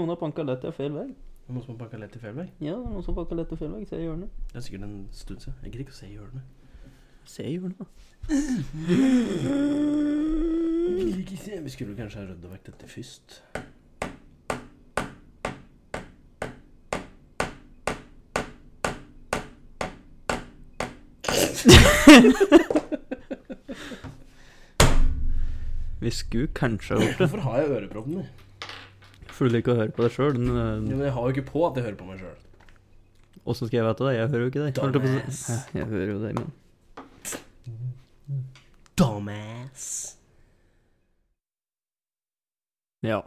Noen har banka lett i feil vei. Noen som har banka lett i feil vei? Ja, noen som banka lett i feil vei. Se i hjørnet. Det er sikkert en stund siden. Jeg gidder ikke å se i hjørnet. Se i hjørnet, da. Vi skulle kanskje ha rydda vekk dette først. Vi skulle kanskje ha gjort det. Hvorfor har jeg ørepropper? Du liker å høre på deg sjøl. Ja, men jeg har jo ikke på at jeg hører på meg sjøl. Åssen skal jeg vite det? Jeg hører jo ikke deg. Dumbass. Jeg hører jo deg, men Dumbass. Ja.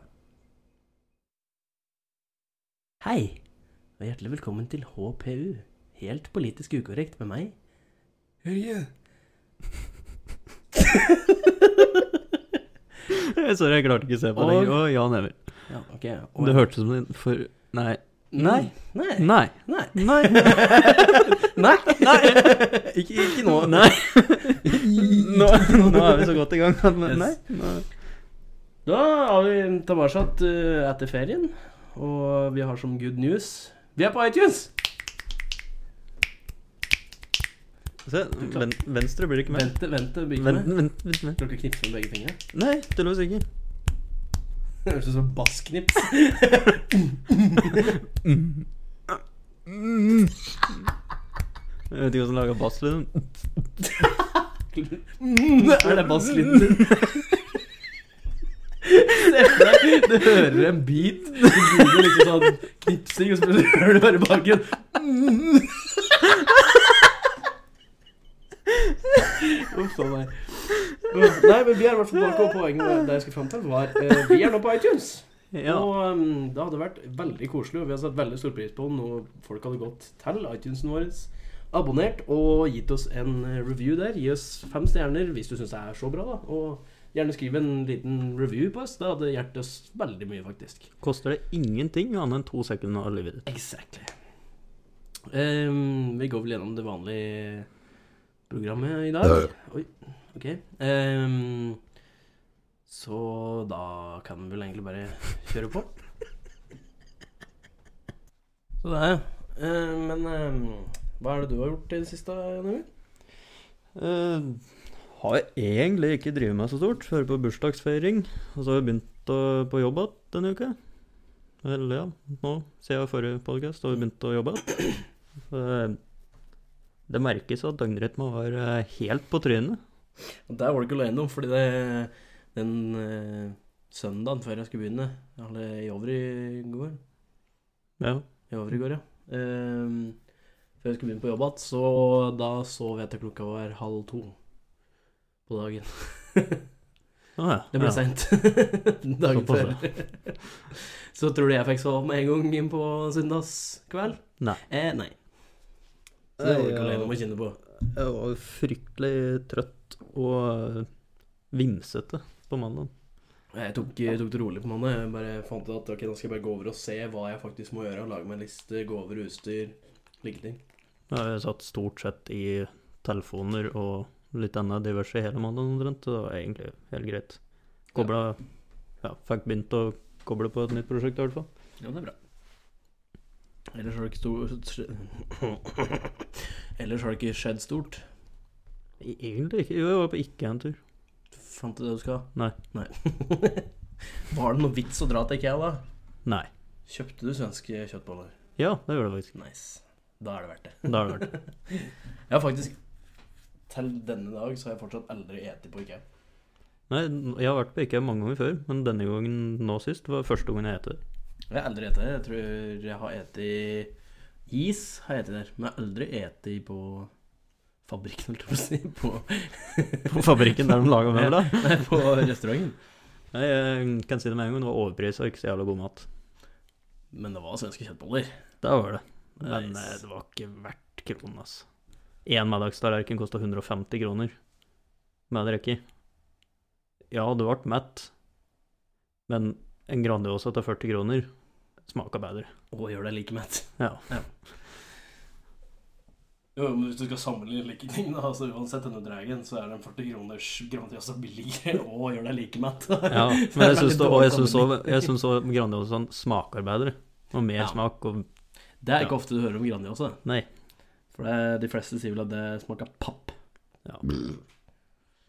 Hei, og hjertelig velkommen til HPU. Helt politisk ukorrekt med meg. Hørje. Sorry, jeg klarte ikke å se på Og- deg. Å, Jan Emil. Ja, ok. Det hørtes som din for... Nei. Nei. Nei. Nei. Nei. Nei. Nei. ikke, ikke nå. Nei. Nå, nå er vi så godt i gang. Nei. Nei. Da er vi tilbake uh, etter ferien, og vi har som good news Vi er på iTunes! Se, ven, venstre blir ikke med. Vente, vente blir ikke Vent, med. vent, vent, vent. Kan du ikke knipse med begge fingrene? Nei, tydeligvis ikke. Det høres ut som bassknips. Jeg vet ikke hvordan lager basslyden. er det basslyden din? Du hører en beat, du begynner liksom sånn knipsing, og så hører du bare baken. Uff a meg. Nei, men vi er i hvert fall tilbake, og poenget det jeg skulle fram til, var eh, Vi er nå på iTunes. Ja. Og um, det hadde vært veldig koselig, og vi har satt veldig stor pris på den, og folk hadde gått til iTunesen vår, abonnert og gitt oss en eh, review der. Gi oss fem stjerner hvis du syns det er så bra, da. Og gjerne skriv en liten review på oss. Det hadde hjulpet oss veldig mye, faktisk. Koster det ingenting annet enn to sekunder av livet ditt. Exactly. Um, vi går vel gjennom det vanlige programmet i dag. Oi, ok. Um, så da kan vi vel egentlig bare kjøre på. Så det er uh, Men um, hva er det du har gjort i det siste, Jan Emil? Uh, har jeg egentlig ikke drevet meg så stort. Hører på bursdagsfeiring. Og så har jeg begynt å, på jobb igjen denne uka. Eller ja, nå siden forrige podcast har vi begynt å jobbe igjen. Eh, Det merkes at døgnrytmen var eh, helt på trynet. Og Der var du ikke alene, fordi det, den uh, søndagen før jeg skulle begynne Eller i over i går Ja. I over ja. Ehm, før jeg skulle begynne på jobb igjen, så da sov jeg til klokka var halv to på dagen. Ah, ja. Det ble ja. seint dagen før. så tror du jeg fikk sove med en gang inn på søndagskveld? Nei. Eh, nei. Så det var du ikke alene om å kjenne på. Jeg var fryktelig trøtt og eh, vimsete på mandag. Jeg tok, jeg tok det rolig på mandag. Jeg bare fant ut at ok, nå skal jeg bare gå over og se hva jeg faktisk må gjøre. Lage meg en liste, gå over utstyr, like ting. Jeg har satt stort sett i telefoner og litt annet diverse hele mandagen omtrent. Det var egentlig helt greit. Kobla Ja, fikk begynt å koble på et nytt prosjekt i hvert fall. Ja, det er bra. Ellers har det ikke stort Ellers har det ikke skjedd stort. I- Egentlig ikke. Jo, jeg var på ikke en tur. Fant du det du skal? Nei. Nei. Var det noe vits å dra til Ikea, da? Nei. Kjøpte du svenske kjøttboller? Ja, det gjorde det faktisk. Nice. Da er det verdt det. Da er det verdt det. Jeg har faktisk Til denne dag så har jeg fortsatt aldri spist på Ikea. Nei, jeg har vært på IKEA mange ganger før, men denne gangen nå sist var første gangen jeg spiste det. Jeg har aldri spist det. Jeg tror jeg har spist is. har jeg der Men jeg har aldri spist på fabrikken, holdt jeg på å si. På, På fabrikken der de lager møbler. nei, på restauranten. Nei, jeg kan si det med en gang, det var overpris og ikke så jævla god mat. Men det var svenske kjøttboller. Det var det. Men Nice. eh, det var ikke verdt kronen, altså. Én middagstallerken kosta 150 kroner med rekke. Ja, du ble mett, men en Grandiosa til 40 kroner smaka bedre. Og gjør deg like mett. Ja. Jo, men hvis du skal sammenligne like ting, da, altså uansett denne dragen, så er den 40 kroners Grandiosa billigere og gjør deg like mett. Ja, men jeg syns også Grandiosaen smaker bedre. Og mer Ja. smak og Det er ikke ofte du hører om Grandiosa. Nei. For det, de fleste sier vel at det smaker papp. Ja.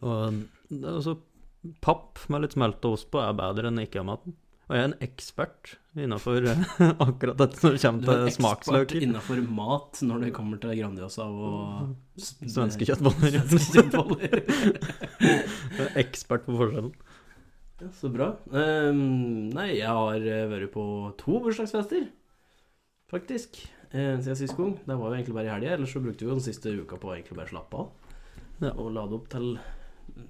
Og også papp med litt smelta ost på er bedre enn ikke-maten. Og jeg er en ekspert innafor akkurat dette når det Du er ekspert innenfor mat når det kommer til Grandiosa og Svenske kjøttboller. Svenske kjøttboller. Er ekspert på forskjellen. Ja, så bra. Um, nei, jeg har eh, vært på to bursdagsfester, faktisk, eh, siden sist gang. Det var jo egentlig bare i helga, ellers så brukte vi jo den siste uka på å egentlig bare slappe av. Ja. Og lade opp til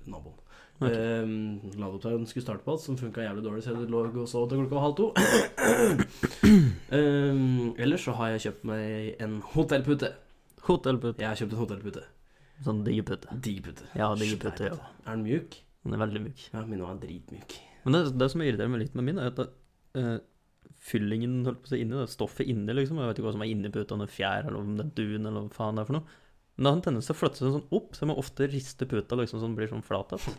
naboen. Ok. Um, til den skulle starte på alt, som funka jævlig dårlig så jeg lå og sov til klokka halv to. um, ellers så har jeg kjøpt meg en hotellpute. Hotellpute. Jeg har kjøpt en hotellpute. Sånn digg pute. Digg pute. Ja, digg Svær pute, ja. Er den mjuk? Den er veldig mjuk. Ja, min er dritmjuk. Men det, det som irriterer meg litt med min, er at eh, fyllingen holdt på å si inni, det stoffet inni, liksom. Jeg vet ikke hva som er inni puta, om det er fjær, eller om det er dun, eller hva faen det er for noe. Men har en tendens til å flytte seg sånn opp, så jeg må ofte riste puta liksom sånn blir sånn flat igjen.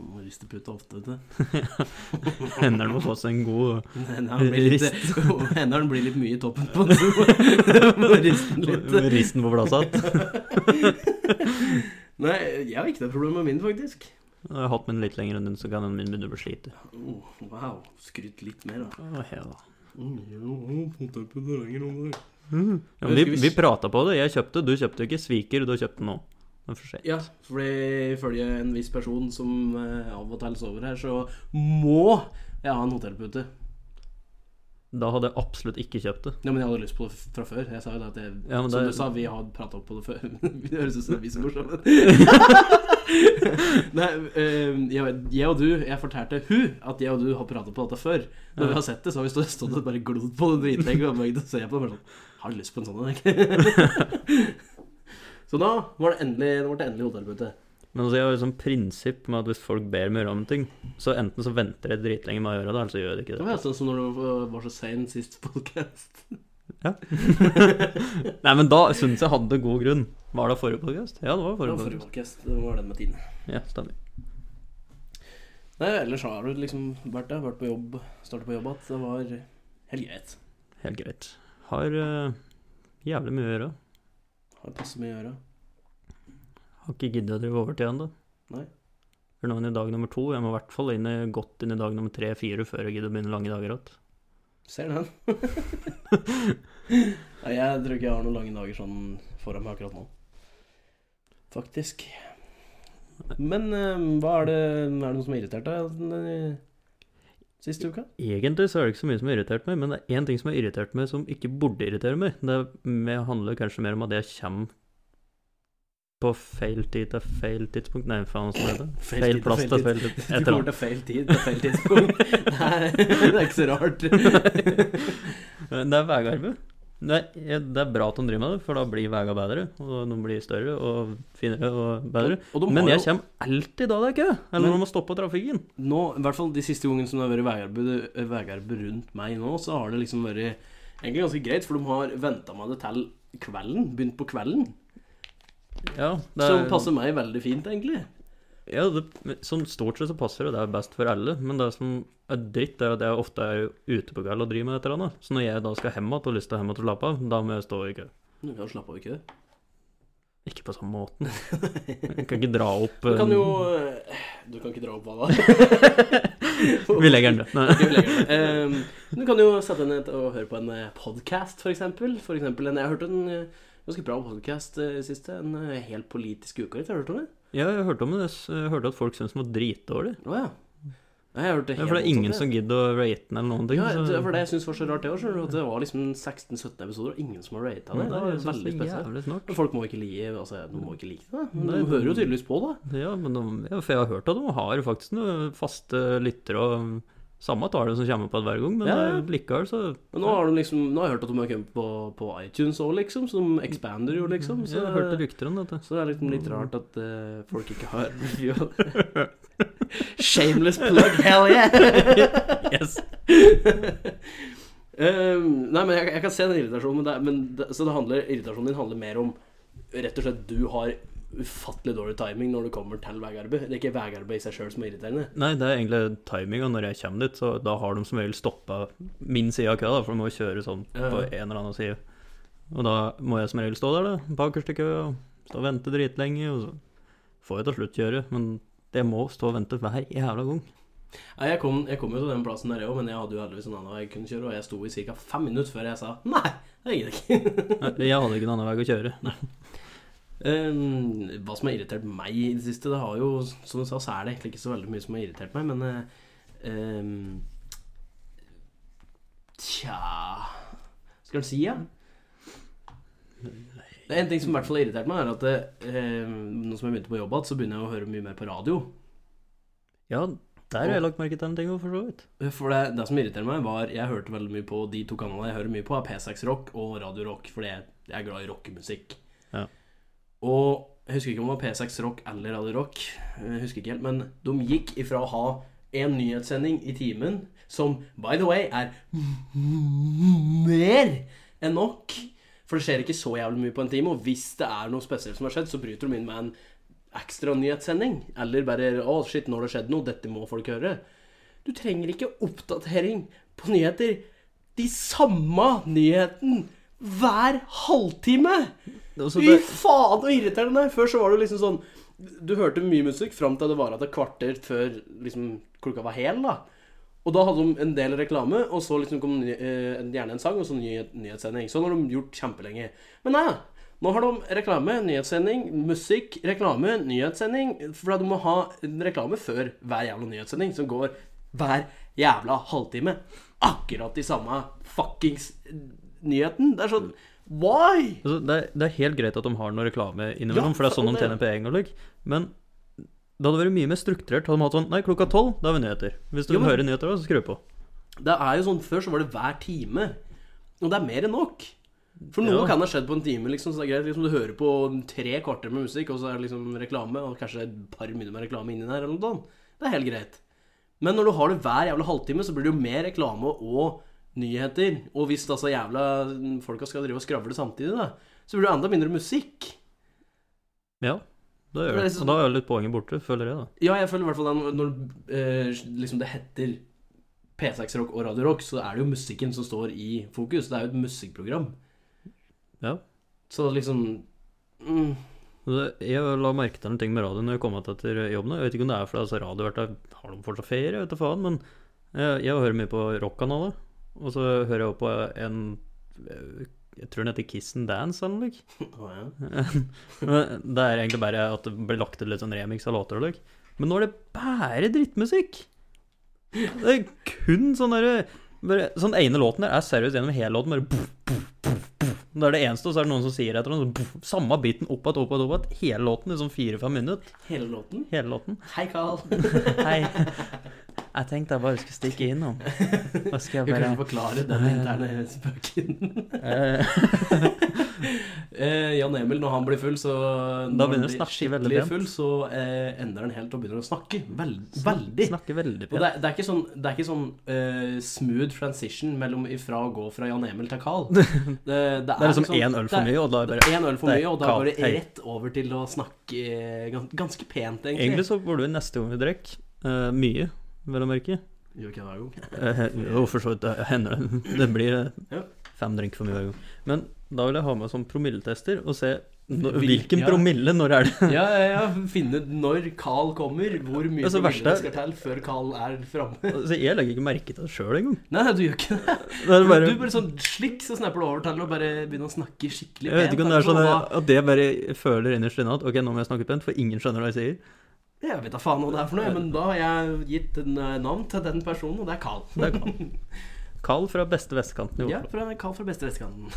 Må riste puta ofte, vet du. Hendene må få seg en god rist. Hender den blir litt mye i toppen på den. Risten må riste den litt. Risten på plass igjen. Nei, jeg har ikke det problemet med min, faktisk. Jeg har hatt min litt lenger enn din, så kan den min begynne å bli slite. Oh, wow. Skryt litt mer, da. Oh, ja. Mm, jo, hotellpute lenger om det. Ja, men vi, vi prata på det. Jeg kjøpte, du kjøpte ikke. Sviker, du har kjøpt den nå. Det er for sent. Ja, fordi ifølge en viss person som eh, av og til sover her, så må jeg ha en hotellpute. Da hadde jeg absolutt ikke kjøpt det. Ja, men jeg hadde lyst på det fra før. Jeg sa jo det at jeg, Ja, men Som det- du sa, vi har prata opp på det før. Det høres ut som vi som er morsomme. Nei, eh, jeg, jeg og du Jeg fortalte hun at jeg og du har prata på dette før. Når vi har sett det, så har vi stått, stått og bare glodd på det dritlenge og på det bare sånn Har lyst på en sånn en, så da var det endelig, det var det endelig hotellpute. Men altså, jeg har et sånt prinsipp med at hvis folk ber meg gjøre om ting, så enten så venter jeg dritlenge med å gjøre det, eller så gjør jeg ikke Det det. var sånn som når du var så sein sist podcast. Nei, men da syns jeg hadde god grunn. Var det forrige podcast? Ja, det var Det forrige var forrige podcast. podcast. Det var den med tiden. Ja, stemmer. Nei, ellers har du liksom vært der, vært på jobb, startet på jobb igjen. Det var helt greit. Helt greit. Har uh, jævlig mye å gjøre. Har passe mye å gjøre. Har ikke giddet å drive overtid ennå. Nei. For nå er det dag nummer to. Jeg må i hvert fall inn i, godt inn i dag nummer tre-fire før jeg gidder å begynne lange dager igjen. Ser den. Nei, jeg tror ikke jeg har noen lange dager sånn foran meg akkurat nå. Faktisk. Men uh, hva er det Er det noe som har irritert deg siste uka? Egentlig så er det ikke så mye som har irritert meg, men det er én ting som har irritert meg som ikke burde irritere meg. Det er- handler kanskje mer om at jeg kommer på feil tid til feil tidspunkt Nei, faen åssen heter det? Feil Feil tid plass til feil tid. Du kommer til feil tid til feil tidspunkt. Nei, det er ikke så rart. Det er Vegard Det er, det er bra at de driver med det, for da blir veiene bedre. Og de blir større og finere og bedre. Og og Men jeg jo- kommer alltid da det er kø, eller når de må stoppe trafikken. Nå, i hvert fall de siste gangene som det har vært veiarbeid, rundt meg nå, så har det liksom vært egentlig ganske greit, for de har venta med det til kvelden. Begynt på kvelden. Ja, det Som er, passer meg veldig fint, egentlig. Ja det, sånn stort sett så passer det. Det er best for alle. Men det som er dritt, er at jeg ofte er ute på kveld og driver med et eller annet. Så når jeg da skal hjem igjen og har lyst til å hjem og slappe av, da må jeg stå i kø. Du kan slappe av, ikke det? Ikke på samme måten. Jeg kan ikke dra opp Du kan eh, jo eh, Du kan ikke dra opp hva da? Vi legger den død. Ehm, du kan jo sette deg ned og høre på en podkast, for eksempel. For eksempel en, jeg har hørt en eh, ganske bra podkast i siste. En eh, helt politisk uke. Har du hørt om det? Ja, jeg hørte om det. Jeg hørte at folk syntes den var dritdårlig. Oh, ja. Nei, Jeg har hørt det Ja, for det er ingen som gidder å rate den eller noen ting. ja, så- det var det jeg synes var så rart, det òg. Det var liksom 16-17 episoder, og ingen som har rata det. Det er veldig spesielt. Folk må ikke like altså, De må ikke like det. Men de hører jo tydeligvis på, det. Ja, men de, ja, for jeg har hørt at de har faktisk noen faste lyttere og samme tallet som kommer på hver gang, men Ja, ja. likevel så Men nå har, de liksom, nå har jeg hørt at de har kommet på, på iTunes òg, liksom. Som expander jo, liksom. Så, Jeg hørte rykter om dette. så det er liksom litt rart at uh, folk ikke har review. Shameless plug, hell yeah! Yes. Um, nei, men jeg, jeg kan se den irritasjonen, men, det, men det, så det handler, irritasjonen din handler mer om rett og slett du har ufattelig dårlig timing når du kommer til veiarbeid. Det er ikke veiarbeid i seg sjøl som er irriterende. Nei, det er egentlig timinga når jeg kommer dit, så da har de som regel stoppa min side av køa, da, for de må kjøre sånn på en eller annen side. Og da må jeg som regel stå der, da, bakerst i køa, og stå og vente dritlenge, og så får jeg til slutt kjøre, men jeg må stå og vente hver jævla gang. Nei, jeg kom, jeg kom jo til den plassen der, jeg òg, men jeg hadde jo heldigvis en annen vei jeg kunne kjøre, og jeg sto i ca. fem minutter før jeg sa nei, det gidder jeg ikke. Nei, Jeg hadde ikke en annen vei å kjøre. Eh, hva som har irritert meg i det siste, det har jo Som du sa, så er det egentlig ikke så veldig mye som har irritert meg, men eh, ehm, Tja Skal en si, ja? Det er En ting som i hvert fall har irritert meg, er at det, eh, nå som jeg begynte på jobb igjen, så begynner jeg å høre mye mer på radio. Ja, der har jeg lagt merke til en ting, for så vidt. For det, det som irriterer meg, var Jeg hørte veldig mye på de to kanalene jeg hører mye på, er P6 Rock og Radio Rock, fordi jeg, jeg er glad i rockemusikk. Ja. Og jeg husker ikke om det var P6 Rock eller Radio Rock, jeg husker ikke helt, men de gikk ifra å ha en nyhetssending i timen, som by the way er mer enn nok. For det skjer ikke så jævlig mye på en time, og hvis det er noe spesielt som har skjedd, så bryter de inn med en ekstra nyhetssending. Eller bare 'Å, shit, nå har det skjedd noe. Dette må folk høre'. Du trenger ikke oppdatering på nyheter. De samme nyheten hver halvtime! Fy det, faen, så irriterende! Før så var det liksom sånn Du hørte mye musikk fram til det var et kvarter før liksom, klokka var hel. da Og da hadde de en del reklame, og så liksom kom ny, eh, gjerne en sang, og så ny, nyhetssending. Sånn har de gjort kjempelenge. Men nei, nå har de reklame, nyhetssending, musikk, reklame, nyhetssending. For du må ha en reklame før hver jævla nyhetssending, som går hver jævla halvtime. Akkurat de samme fuckings nyheten. Det er sånn Why? altså, det, er, det er helt greit at de har noe reklame innimellom, Ja, for det er sånn de tjener penger og lik. Men det hadde vært mye mer strukturert. Hadde de hatt sånn Nei, klokka tolv, da har vi nyheter. Hvis du Ja, men- hører nyheter, da, så skru på. Det er jo sånn, Før så var det hver time. Og det er mer enn nok. For noe Ja. kan ha skjedd på en time. liksom, så det er greit, liksom Du hører på tre kvarter med musikk, og så er det liksom reklame, og kanskje et par minutter med reklame inni der. eller noe sånt. Det er helt greit. Men når du har det hver jævla halvtime, så blir det jo mer reklame og nyheter. Og hvis da så jævla folka skal drive og skravle samtidig, da, så blir det enda mindre musikk. Ja, Da er Og da er litt poenget borte, føler jeg, da. Ja, jeg føler i hvert fall det når eh, liksom det heter P6 Rock og Radio Rock, så er det jo musikken som står i fokus. Det er jo et musikkprogram. Ja. Så liksom mm, Jeg la merke til en ting med radio når jeg kom tilbake etter jobben. Jeg vet ikke om det er fordi altså, radioverta har de fortsatt ferie? Jeg vet da faen. Men jeg, jeg hører mye på rockkanaler. Og så hører jeg også på en Jeg tror den heter Kiss and Dance eller noe. Oh, ja. Det er egentlig bare at det blir lagt til litt sånn remix av låter og. Men nå er det bare drittmusikk! Det er kun sånn derre Sånn ene låten der er seriøst gjennom hele låten. Bare buff, buff, buff, buff. Det er det eneste, og så er det noen som sier etter noe. Samme biten opp igjen, opp igjen, opp igjen. Hele låten i sånn fire-fem minutter. Hele låten. Hele låten. Hei, Carl. Hei. Jeg tenkte jeg bare skulle stikke innom. Og skal Jeg jeg kan bare forklare den interne spøken. eh, Jan Emil, når han blir full, så Da begynner han å snakke veldig pent. full, så eh, ender han helt og begynner å snakke. Veld, veldig. Snakke veldig Og det, er- det er ikke sånn, er ikke sånn uh, smooth transition mellom ifra å gå fra Jan Emil til Carl. Det, det, Det er liksom én øl for mye, og da er bare Én øl for er mye, og da er går det rett over til å snakke eh, gans- ganske pent, egentlig. Egentlig så burde du neste gang vi drikker Uh, mye, vel å merke. Gjør ikke det hver gang. Eh, Jo, for så vidt. Det hender det. Det blir eh, Ja. fem drink for mye hver gang. Men da vil jeg ha med sånn promilletester og se når, hvilken ja. promille, når er det? Ja, ja, ja. Finne ut når Carl kommer, hvor mye Altså, promille det skal til før Carl er framme. Altså, jeg legger ikke merke til det sjøl engang. Nei, du gjør ikke det. Det bare, Du bare sånn slik, så snapper du over til og bare begynner å snakke skikkelig pent. jeg vet ikke om det er sånn at jeg bare føler innerst inne at ok, nå må jeg snakke pent, for ingen skjønner hva jeg sier. Jeg vet da faen hva det er for noe, men da har jeg gitt en eh, navn til den personen, og det er Carl. Det er Carl. Carl fra beste vestkanten i Ja, fra Carl fra beste vestkanten.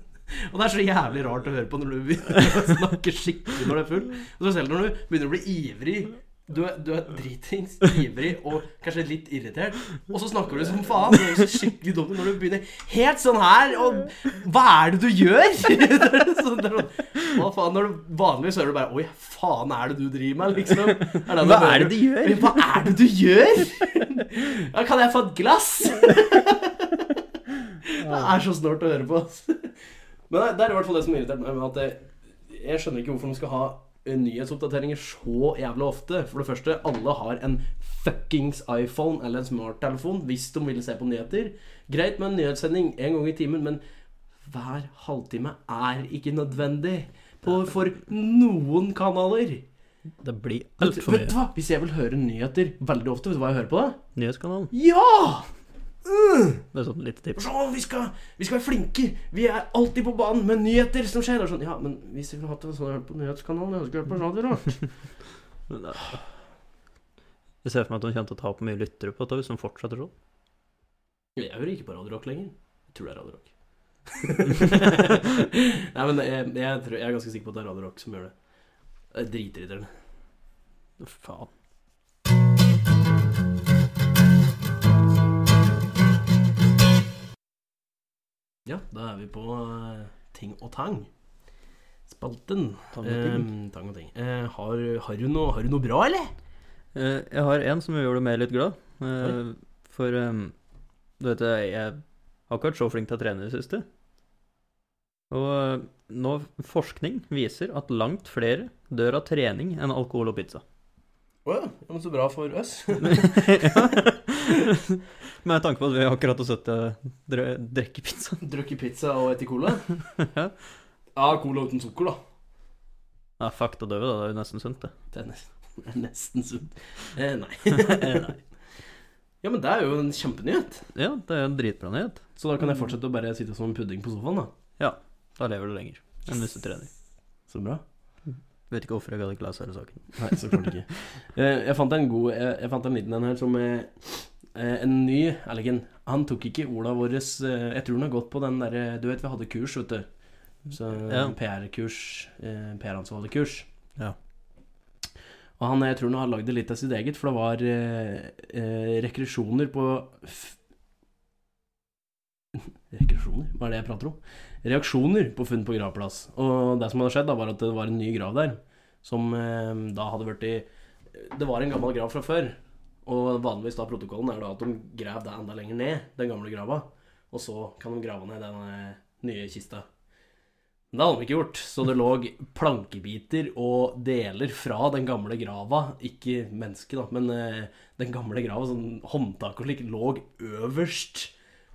og det er så jævlig rart å høre på når du begynner å snakke skikkelig når du er full. Og så selv når du begynner å bli ivrig. Du er, du er dritings, ivrig og kanskje litt irritert. Og så snakker du som faen. Det så skikkelig dumt når du begynner helt sånn her. Og hva er det du gjør? sånn, det er sånn, hva faen, når du Vanligvis hører du bare Oi, faen er det du driver med, liksom? Er det Hva er det du gjør? Hva er det du gjør? Ja, kan jeg få et glass? Det er så snålt å høre på. Men det er i hvert fall det som irriterer meg at Jeg skjønner ikke hvorfor de skal ha nyhetsoppdateringer så jævlig ofte. For det første, alle har en fuckings iPhone eller en smarttelefon hvis de vil se på nyheter. Greit med en nyhetssending en gang i timen, men hver halvtime er ikke nødvendig på, for noen kanaler. Det blir altfor mye. vet du hva? Hvis jeg vil høre nyheter veldig ofte, vet du hva jeg hører på da? Nyhetskanalen. Ja! Det er sånn lite tips. Så, vi skal, vi skal være flinke. Vi er alltid på banen med nyheter som skjer. Er sånn, ja, men hvis vi ville hatt en sånn jeg på nyhetskanalen, jeg skulle hørt på radio, er- Jeg ser for meg at de kommer til å ta opp mye lyttere på dette hvis de fortsetter sånn. Jeg hører ikke på Radio Rock lenger. Jeg tror det er Radio Rock. Nei, men jeg, jeg, tror, jeg er ganske sikker på at det er Radio Rock som gjør det. Det er dritirriterende. Faen. Ja, da er vi på eh, Ting og Tang. Spalten. Tang og ting. Eh, tang og ting. Eh, har, har, du noe, har du noe bra, eller? Eh, Jeg har en som gjør deg meg litt glad. Eh, For eh, du vet, jeg jeg har ikke vært så flink til å trene i det siste. Og eh, nå forskning viser at langt flere dør av trening enn alkohol og pizza. Å oh, ja, men så bra for oss. Med tanke på at vi akkurat har sittet og drikke pizza. Drukket pizza og spist cola. Ja. Ja, cola uten sukker, da. Ja, fuck da døde, da. Det er jo nesten sunt, det. Det er nesten, det er nesten sunt. Eh, nei. eh, nei. Ja, men det er jo en kjempenyhet. Ja, det er en dritbra nyhet. Så da kan jeg fortsette å bare sitte som en pudding på sofaen, da. Ja. Da lever du lenger enn hvis du trener. Så bra. Vet ikke hvorfor jeg hadde ikke lese i saken. Nei, så klart ikke. Eh, jeg fant en god Jeg, jeg fant en liten en her som er eh, en ny Eller ikke en Han tok ikke orda våre Jeg tror han har gått på den derre Du vet vi hadde kurs, vet du. Så Ja. PR-kurs. Eh, PR-ansvarlig kurs. Ja. Og han, jeg tror han har lagd det litt av sitt eget, for det var eh, eh, rekresjoner på f Rekresjoner? Hva er det jeg prater om? Reaksjoner på funn på gravplass. Og det som hadde skjedd, da, var at det var en ny grav der. Som eh, da hadde vært i Det var en gammel grav fra før. Og vanligvis da protokollen er da at de graver det enda lenger ned, den gamle grava. Og så kan de grave ned den eh, nye kista. Men det hadde de ikke gjort, så det lå plankebiter og deler fra den gamle grava, ikke mennesket, da, men eh, den gamle grava, sånn håndtak og slik, lå øverst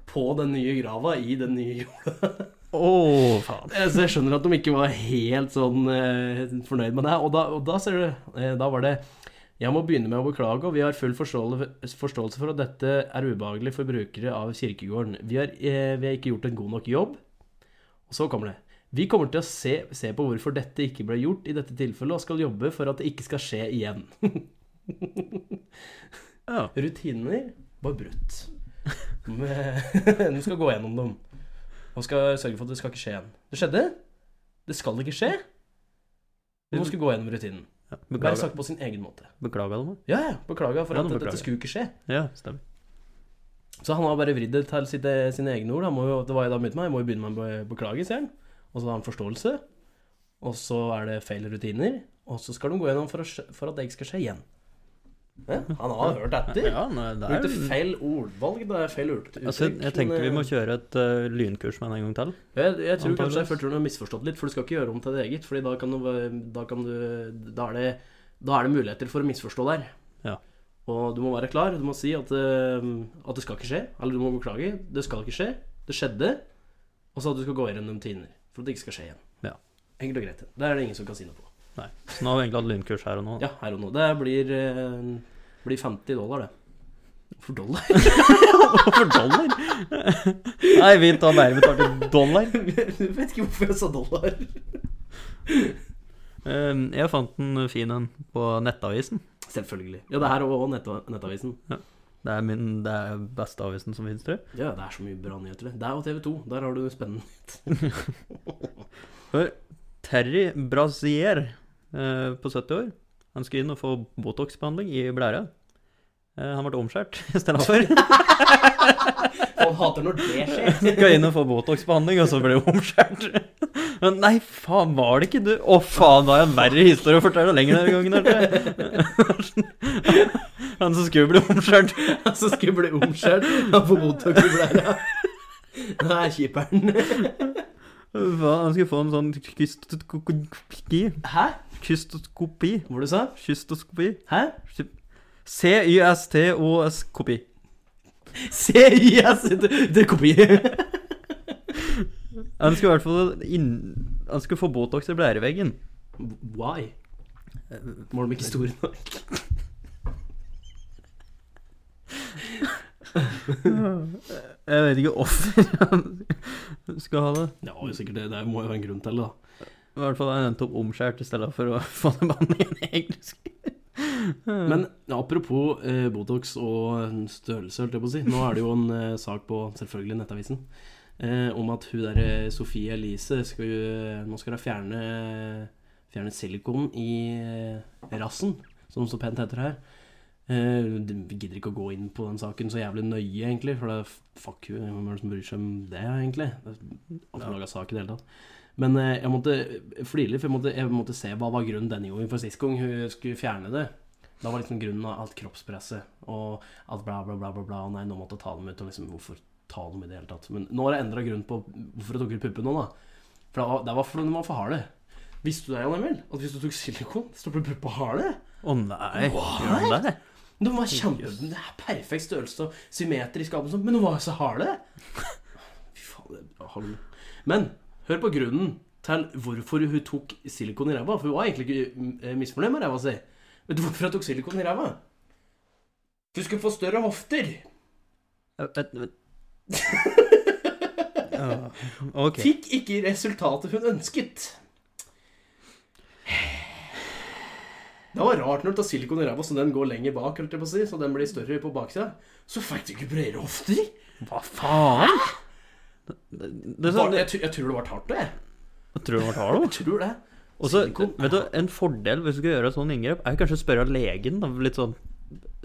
på den nye grava i den nye jorda. Oh, faen. Eh, Så jeg skjønner at de ikke var helt sånn eh, fornøyd med det. Og da, og da ser du eh, Da var det Jeg må begynne med å beklage, og vi har full forståelse, forståelse for at dette er ubehagelig for brukere av kirkegården. Vi har, eh, vi har ikke gjort en god nok jobb. Og så kommer det. Vi kommer til å se, se på hvorfor dette ikke ble gjort i dette tilfellet, og skal jobbe for at det ikke skal skje igjen. Ja. Rutiner var brutt. Men- skal gå gjennom dem. Og skal sørge for at det skal ikke skje igjen. Det skjedde. Det skal ikke skje. Nå skal gå gjennom rutinen. Ja, Hver sak på sin egen måte. Beklaga du meg? Ja, ja. Beklaga for Ja, at nå dette skulle ikke skje. Ja, stemmer. Så han har bare vridd det til sitt, sine egne ord. Han må jo, det var jeg da begynte med. Jeg må jo begynne med å beklage, sier han. Og så har han forståelse. Og så er det feil rutiner. Og så skal de gå gjennom for, å, for at det ikke skal skje igjen. Ja, han har hørt etter. Ja, nei, det Brukte er feil ordvalg. Det er feil uttrykk. Altså, jeg tenker vi må eh, kjøre et uh, lynkurs med en gang til. Jeg, jeg tror kanskje jeg tror du har misforstått litt, for du skal ikke gjøre om til det eget. Fordi da kan du, da kan du da, er det, da er det muligheter for å misforstå der. Ja. Og du må være klar. Du må si at, uh, at det skal ikke skje. Eller du må beklage. Det skal ikke skje. Det skjedde. Og så at du skal gå gjennom tider for at det ikke skal skje igjen. Ja. Enkelt og greit. Det er det ingen som kan si noe på. Nei. Så nå har vi egentlig hatt lynkurs her og nå. Ja, her og nå. Det blir, eh, blir 50 dollar, det. For dollar? For dollar? Nei, vi tar mer betalt i dollar. Jeg vet ikke hvorfor jeg sa dollar. Eh, Jeg fant en fin en på Nettavisen. Selvfølgelig. Ja, det her er også netta, Nettavisen. Det er min det er beste avisen som finnes, tror jeg. Ja, det er så mye bra nyheter. det. Det er jo TV 2. Der har du spennende. Hør, Terry Brazier på 70 år, han skulle inn og få Botox-behandling i blæra. Eh, han ble omskjært i stedet for. Han hater når det skjer. Skal inn og få Botox-behandling, og så ble hun omskjært. Men nei, faen, var det ikke du? Å, faen, da har jeg en verre historie å fortelle lenger denne gangen. Han som skulle bli omskjært. som skulle bli omskjært. Han får Botox i blæra. Det er kjiperen. Hva, han skulle få en sånn. Hæ? Kystoskopi. Hvor du sa? Kystoskopi. Hæ? C-y-s-t-o-s-kopi. C-I-S Det det er kopi. Han skulle i hvert fall inn... Han skulle få Botox i blæreveggen. Why? Var de ikke store nok? Jeg vet ikke hvorfor han skal ha det. Ja, sikkert det. Det må jo være en grunn til det, da. I hvert fall han endte opp omskjært i stedet for å få det behandlingen egentlig. Men apropos eh, Botox og størrelse, holdt jeg på å si. Nå er det jo en eh, sak på selvfølgelig Nettavisen eh, om at hun der eh, Sofie Elise skal jo Nå skal hun fjerne, fjerne silikon i eh, rassen, som så pent heter her. Eh, vi gidder ikke å gå inn på den saken så jævlig nøye, egentlig. For det er fuck you, hvem er det som bryr seg om det, egentlig? Det er Alt laga sak i det hele tatt. Men eh, jeg måtte flire litt, for jeg måtte, jeg måtte se hva var grunnen denne gangen. For sist gang hun skulle fjerne det, da var liksom grunnen av alt kroppspresset og alt bla, bla, bla, bla, bla. Nei, nå måtte jeg ta dem ut. Og liksom, hvorfor ta dem i det hele tatt? Men nå har jeg endra grunn på hvorfor jeg tok ut puppen nå, da. For det var, fordi de var for harde. Visste du det, Jan Emil? At hvis du tok silikon, så ble puppa harde? Å nei, What? gjør det? De var kjempe... Det er perfekt størrelse og symmetrisk, men de var jo så harde. Fy faen, det hallo. Men hør på grunnen til hvorfor hun tok silikon i ræva. For hun var egentlig ikke eh, misfornøyd med ræva si. Vet du hvorfor hun tok silikon i ræva? Hun skulle få større hofter. Vent, vent. Ja, ok. Fikk ikke resultatet hun ønsket. Det var rart når du tar silikon i ræva, så den går lenger bak, holdt jeg på å si, så den blir større på baksida. Så fikk du ikke bredere hofter. Hva faen? Det, det, det, sånn, jeg, tror- jeg tror det var hardt, det. jeg tror det var Tarto? Jeg tror det. Og så, vet du, En fordel hvis du skal gjøre et sånt inngrep, er kanskje å spørre legen. Litt sånn,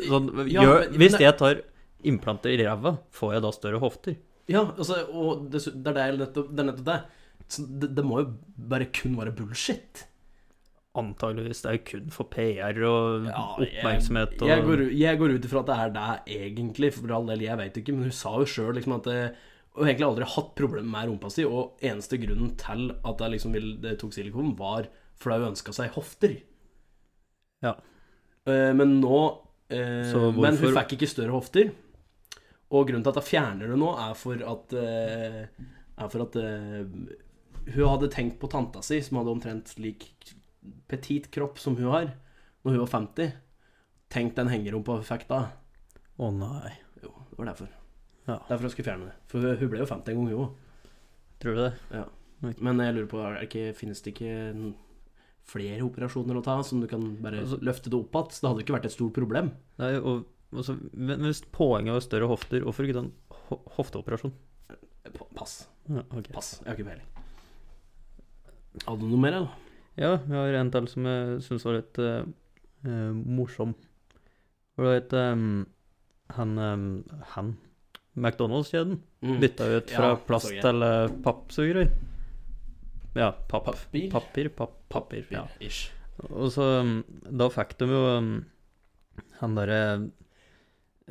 sånn Ja, gjør, men- Hvis jeg tar implanter i ræva, får jeg da større hofter? Ja, altså, og det, det er det nettopp, det er nettopp det. Så det, det må jo bare kun være bullshit. Antageligvis. Det er jo kun for PR og Ja, oppmerksomhet. Og, Jeg, går, jeg går ut ifra at det er det egentlig, for all del, jeg vet ikke, men hun sa jo sjøl liksom at Hun egentlig aldri hatt problemer med rumpa si, og eneste grunnen til at jeg liksom vil, det tok silikon, var fordi hun ønska seg hofter. Ja. Eh, men nå eh, Men hun fikk ikke større hofter. Og grunnen til at jeg fjerner det nå, er for at eh, Er for at eh, hun hadde tenkt på tanta si, som hadde omtrent lik petit kropp som hun har, når hun var 50. Tenk den hengerumpa hun fikk da. Å nei. Jo, det var derfor. Ja. Derfor jeg skulle fjerne det. For hun- ble jo 50 en gang, hun òg. Tror du det? Ja. Men jeg lurer på, er det ikke, finnes det ikke flere operasjoner å ta, som du kan bare Altså- løfte det opp igjen? Det hadde jo ikke vært et stort problem. Nei, og, altså, men hvis poenget var større hofter, hvorfor ikke ta en ho hofteoperasjon? Pass. Ja, okay. Pass. Jeg har ikke peiling. Hadde du noe mer, eller? Ja, vi har en til som jeg syns var litt uh, eh, morsom. For det vet um, han, um, han McDonald's-kjeden Mm. bytta ut fra Ja, plast til pappsugerør. Ja, papp. Papir? Papir, papp, papir. Ja. Ish. Og så um, Da fikk de jo um, han derre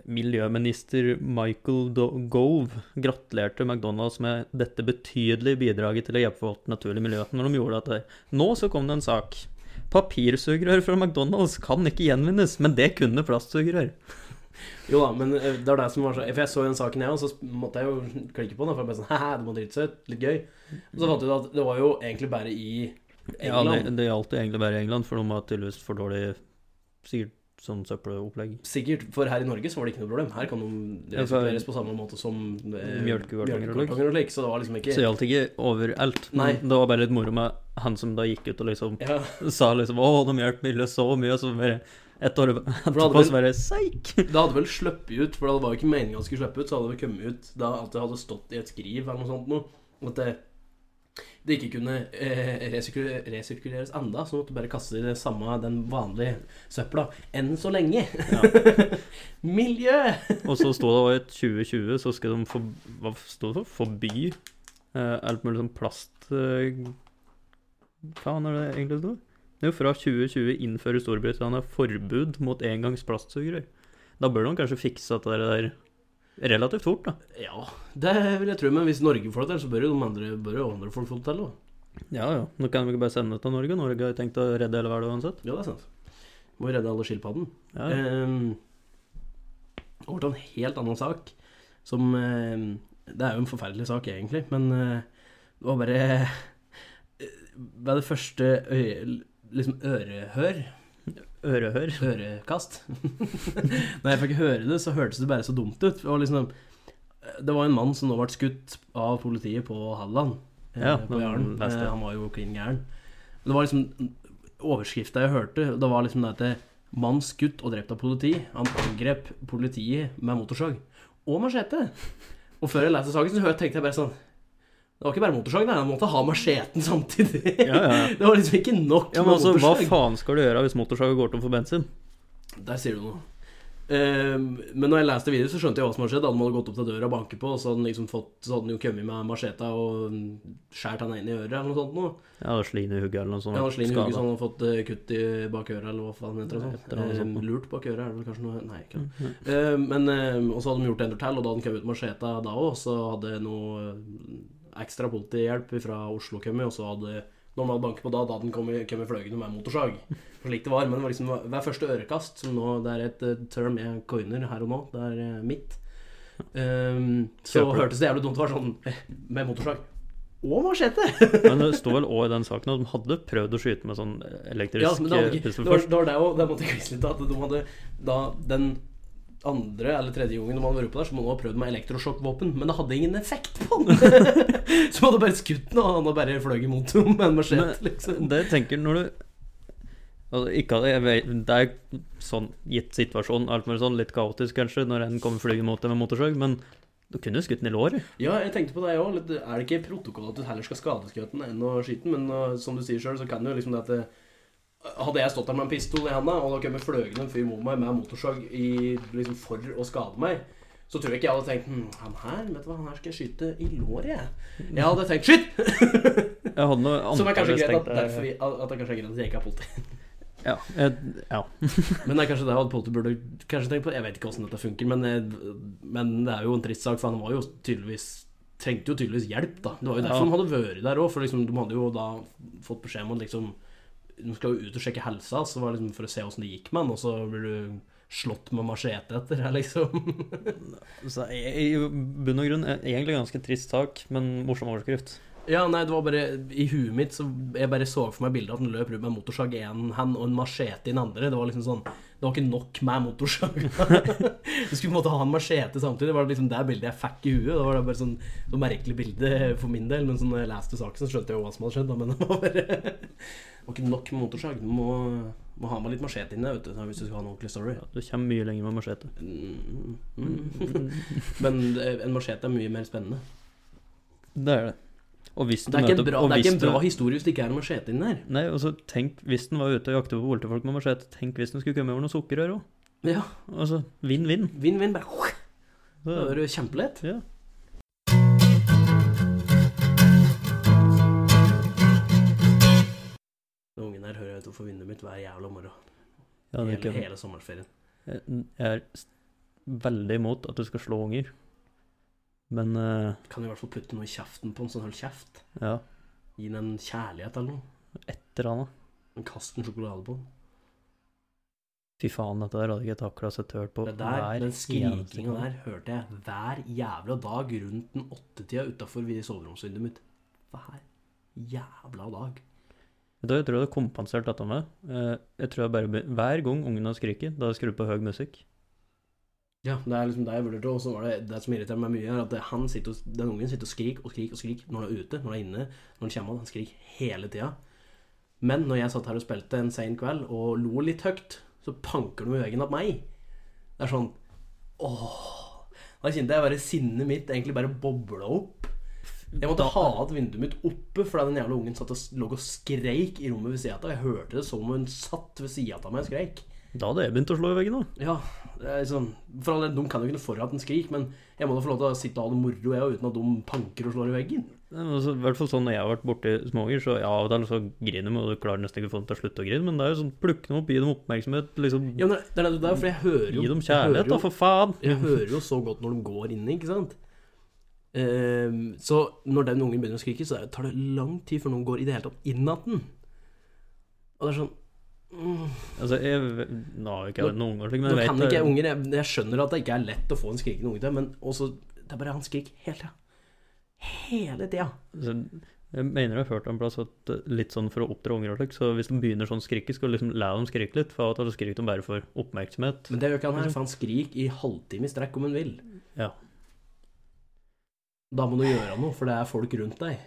Miljøminister Michael Do Gove gratulerte McDonald's med dette betydelige bidraget til å hjelpe folk til naturlig miljø. Når de gjorde dette. Nå så kom det en sak. Papirsugerør fra McDonald's kan ikke gjenvinnes, men det kunne plastsugerør. Jo da, men eh, det var det som var så For jeg så den saken, jeg, òg, så måtte jeg jo klikke på den. For jeg ble sånn Hæ, det må drite seg ut. Litt gøy. Og så fant jeg ut at det var jo egentlig bare i Ja, England. det, det gjaldt egentlig bare i England, for de har tydeligvis for dårlig Sikkert sånn søppelopplegg. Sikkert, for her i Norge så var det ikke noe problem. Her kan de Ja, resirkuleres på samme måte som eh, Mjølkekartonger og slikt. Så det var liksom ikke Så gjaldt ikke overalt. Nei. Det var bare litt moro med han som da gikk ut og liksom ja, sa liksom 'Å, de hjalp miljøet så mye', og så bare et år etterpå så bare Seik! Det hadde vel sluppet ut, for det var jo ikke meningen at det skulle slippe ut. Så hadde det kommet ut da at det hadde stått i et skriv eller noe sånt noe. At det, det ikke kunne eh, resirkuler, resirkuleres enda, så måtte du bare kaste det samme, den vanlige søpla. Enn så lenge. Miljø! Og så sto det i 2020, så skal de for, Hva sto det for? Forby eh, alt mulig sånn plast eh, hva er det egentlig det? Jo, fra 2020 innfører Storbritannia forbud mot engangs plastsugerør. Da bør de kanskje fikse at det der relativt fort, da. Ja, det vil jeg tro. Men hvis Norge får det til, så bør jo andre, bør jo andre folk få det til òg. Ja ja. Nå kan vi ikke bare sende det til Norge. Norge har tenkt å redde hele verden uansett. Ja, det er sant. Må redde alle skilpadden. Ja, ja. Ehm, over til en helt annen sak, som eh, Det er jo en forferdelig sak, egentlig, men eh, det var bare eh, Ved det første øye, liksom ørehør Ørehør. Ørekast. Når jeg fikk høre det, så hørtes det bare så dumt ut. Var, liksom, det var en mann som nå ble skutt av politiet på Halland. eh, Ja, på Jaren. Eh, Han var jo klin gæren. Det var liksom Overskrifta jeg hørte, det var liksom det at mann skutt og drept av politi. Han angrep politiet med motorsag. Og machete. Og før jeg leste saken, så tenkte jeg bare sånn Det var ikke bare motorsag, nei, han måtte ha macheten samtidig. Ja, ja. Det var liksom ikke nok Ja, men altså, Hva motorsag. faen skal du gjøre hvis motorsaga går tom for bensin? Der sier du noe. Eh, men når jeg leste videre, så skjønte jeg hva som hadde skjedd. Han hadde gått opp til døra og banket på, og så hadde han liksom fått Så hadde han jo kommet med macheta og skåret han inn i øret eller noe sånt. Noe. Ja, Slin i hugget eller noe sånt. Ja, slin i hugget så han hadde fått uh, kutt i bak øret, eller hva faen heter det. Sånt. Eh, lurt bak øret, er det vel kanskje noe Nei, ikke mm, ja. uh, men uh, Og så hadde de gjort en til, og da hadde han kommet ut macheta da òg. Så hadde noe ekstra politihjelp fra Oslo kommet, og så hadde hadde banket på da, da den han kommet, kommet fløyende med motorsag. Slik det var. Men det var liksom hver første ørekast, som nå det er et eh, term jeg coiner her og nå, det er eh, mitt, um, så Kjøper hørtes det jævlig dumt ut. Var sånn eh, med motorsag. Og machete! Men det sto vel òg i den saken at de hadde prøvd å skyte med sånn elektrisk Ja, men det, hadde det, var, det var det òg. Det måtte jeg litt. At de hadde da den andre eller tredje gangen man har vært oppe der, så må man ha prøvd med elektrosjokkvåpen, men det hadde ingen effekt på den. så man hadde bare skutt den, og han hadde bare fløy imot dem med en machete, liksom. det tenker når du altså, ikke vet, Det er sånn gitt situasjon, alt mulig sånn, litt kaotisk kanskje, når en kommer flygende mot deg med motorsag, men du kunne jo skutt den i låret. Ja, jeg tenkte på det, jeg òg. Er det ikke protokoll at du heller skal skadeskutte den enn å skyte den? Men uh, som du sier sjøl, så kan du jo liksom det at det, Hadde jeg stått der med en pistol i handa, og det kommet fløyende en fyr mot meg med motorsag i, liksom for å skade meg, så tror jeg ikke jeg hadde tenkt hm, Han her, vet du hva, han her skal jeg skyte i låret, jeg. Jeg hadde tenkt skyt! Hadde Som er kanskje greit at, derfor, vi- at det kanskje er greit at jeg ikke er politi. Ja, jeg, ja. Men det er kanskje det at politiet burde kanskje tenke på. Jeg vet ikke hvordan dette funker, men, jeg, men det er jo en trist sak, for han var jo tydeligvis Trengte jo tydeligvis hjelp, da. Det var jo derfor Ja. de hadde vært der òg, for liksom, de hadde jo da fått beskjed om at liksom De skal jo ut og sjekke helsa, så var det liksom for å se åssen det gikk med han, og så blir du slått med machete etter her, liksom. Så i bunn og grunn eh, egentlig ganske trist sak, men morsom overskrift. Ja, nei, det var bare I huet mitt så jeg bare så for meg bildet at han løp rundt med en motorsag i én hand og en machete i den andre. Det var liksom sånn Det var ikke nok med motorsag. du skulle på en måte ha en machete samtidig. Det var liksom det bildet jeg fikk i huet. Det var bare sånn så merkelig bilde for min del. Men sånn, når jeg leste saken, så skjønte jeg jo hva som hadde skjedd. Da. Men det var bare Det var ikke nok med motorsag. Du må, må ha med litt machete inni vet du, hvis du skal ha en ordentlig story. Ja, du kommer mye lenger med machete. Mm, mm. Men en machete er mye mer spennende. Det er det. Og hvis du Det er ikke en bra, det er ikke en bra historie hvis det ikke er en machete inni der. Nei, og så tenk hvis den var ute og jakte på politifolk med machete. Tenk hvis den skulle komme over noe sukkerrør òg. Ja. Altså vinn-vinn. Vinn-vinn. Bare Da er det kjempelett. Ja. Den ungen her hører jeg utenfor vinduet mitt hver jævla morgen. Ja, hele, hele sommerferien. Jeg er veldig imot at du skal slå unger. Men uh, Kan i hvert fall putte noe i kjeften på en sånn hold kjeft. ja, Gi den en kjærlighet eller noe. et eller annet. En Kast en sjokolade på den. Fy faen, dette der hadde ikke jeg takla sett hørt på Det der, hver den skrikinga der hørte jeg hver jævla dag rundt den åttetida utafor soveromsvinduet mitt. Hver jævla dag. Vet du jeg tror det hadde kompensert dette med? Eh, Jeg tror jeg bare Hver gang ungen har skriket, da skrur du på høy musikk. Ja, det er liksom det jeg vurderte. Og så var det det som irriterer meg mye, er at han sitter og, den ungen sitter og skriker og skriker og skriker når han er ute, når han er inne, når han kommer. Han skriker hele tida. Men når jeg satt her og spilte en sen kveld og lo litt høyt, så panker de med veggen på meg. Det er sånn Åh. Da kjente jeg bare sinnet mitt egentlig bare bobla opp. Jeg måtte ha hatt vinduet mitt oppe fordi den jævla ungen satt og lå og skreik i rommet ved sida av. Jeg hørte det som om hun satt ved sida av meg og skreik. Da hadde jeg begynt å slå i veggen, da. Ja, det sånn For all del, de kan jo ikke noe for at den skriker, men jeg må da få lov til å sitte og ha det moro jeg, uten at de panker og slår i veggen. Altså, I hvert fall sånn når jeg har vært borti småunger, så ja, av og til så griner de, og du klarer nesten ikke å få dem til å slutte å grine, men det er jo sånn plukke dem opp, gi dem oppmerksomhet, liksom Ja, men det er det for jeg hører jo Gi dem kjærlighet, jo, da, for faen! Jeg hører jo så godt når de går inne, ikke sant? Ehm, så når den ungen begynner å skrike, så tar det lang tid før noen går i det hele tatt inn igjen. Og det er sånn Altså, jeg Nå har jo ikke jeg noen unger, men jeg kan vet det. unger, jeg, jeg skjønner at det ikke er lett å få en skrikende unge til, men også Det er bare han skriker hele tida. Hele tida. Altså, jeg mener jeg har hørt en plass at eh, litt sånn for å oppdra unger og slikt, så hvis de begynner sånn skrike, skal du liksom la dem skrike litt, for av og skriker de bare for oppmerksomhet. Men det gjør ikke han her, for han skriker i halvtime i strekk om han vil. Ja. Da må du gjøre noe, for det er folk rundt deg.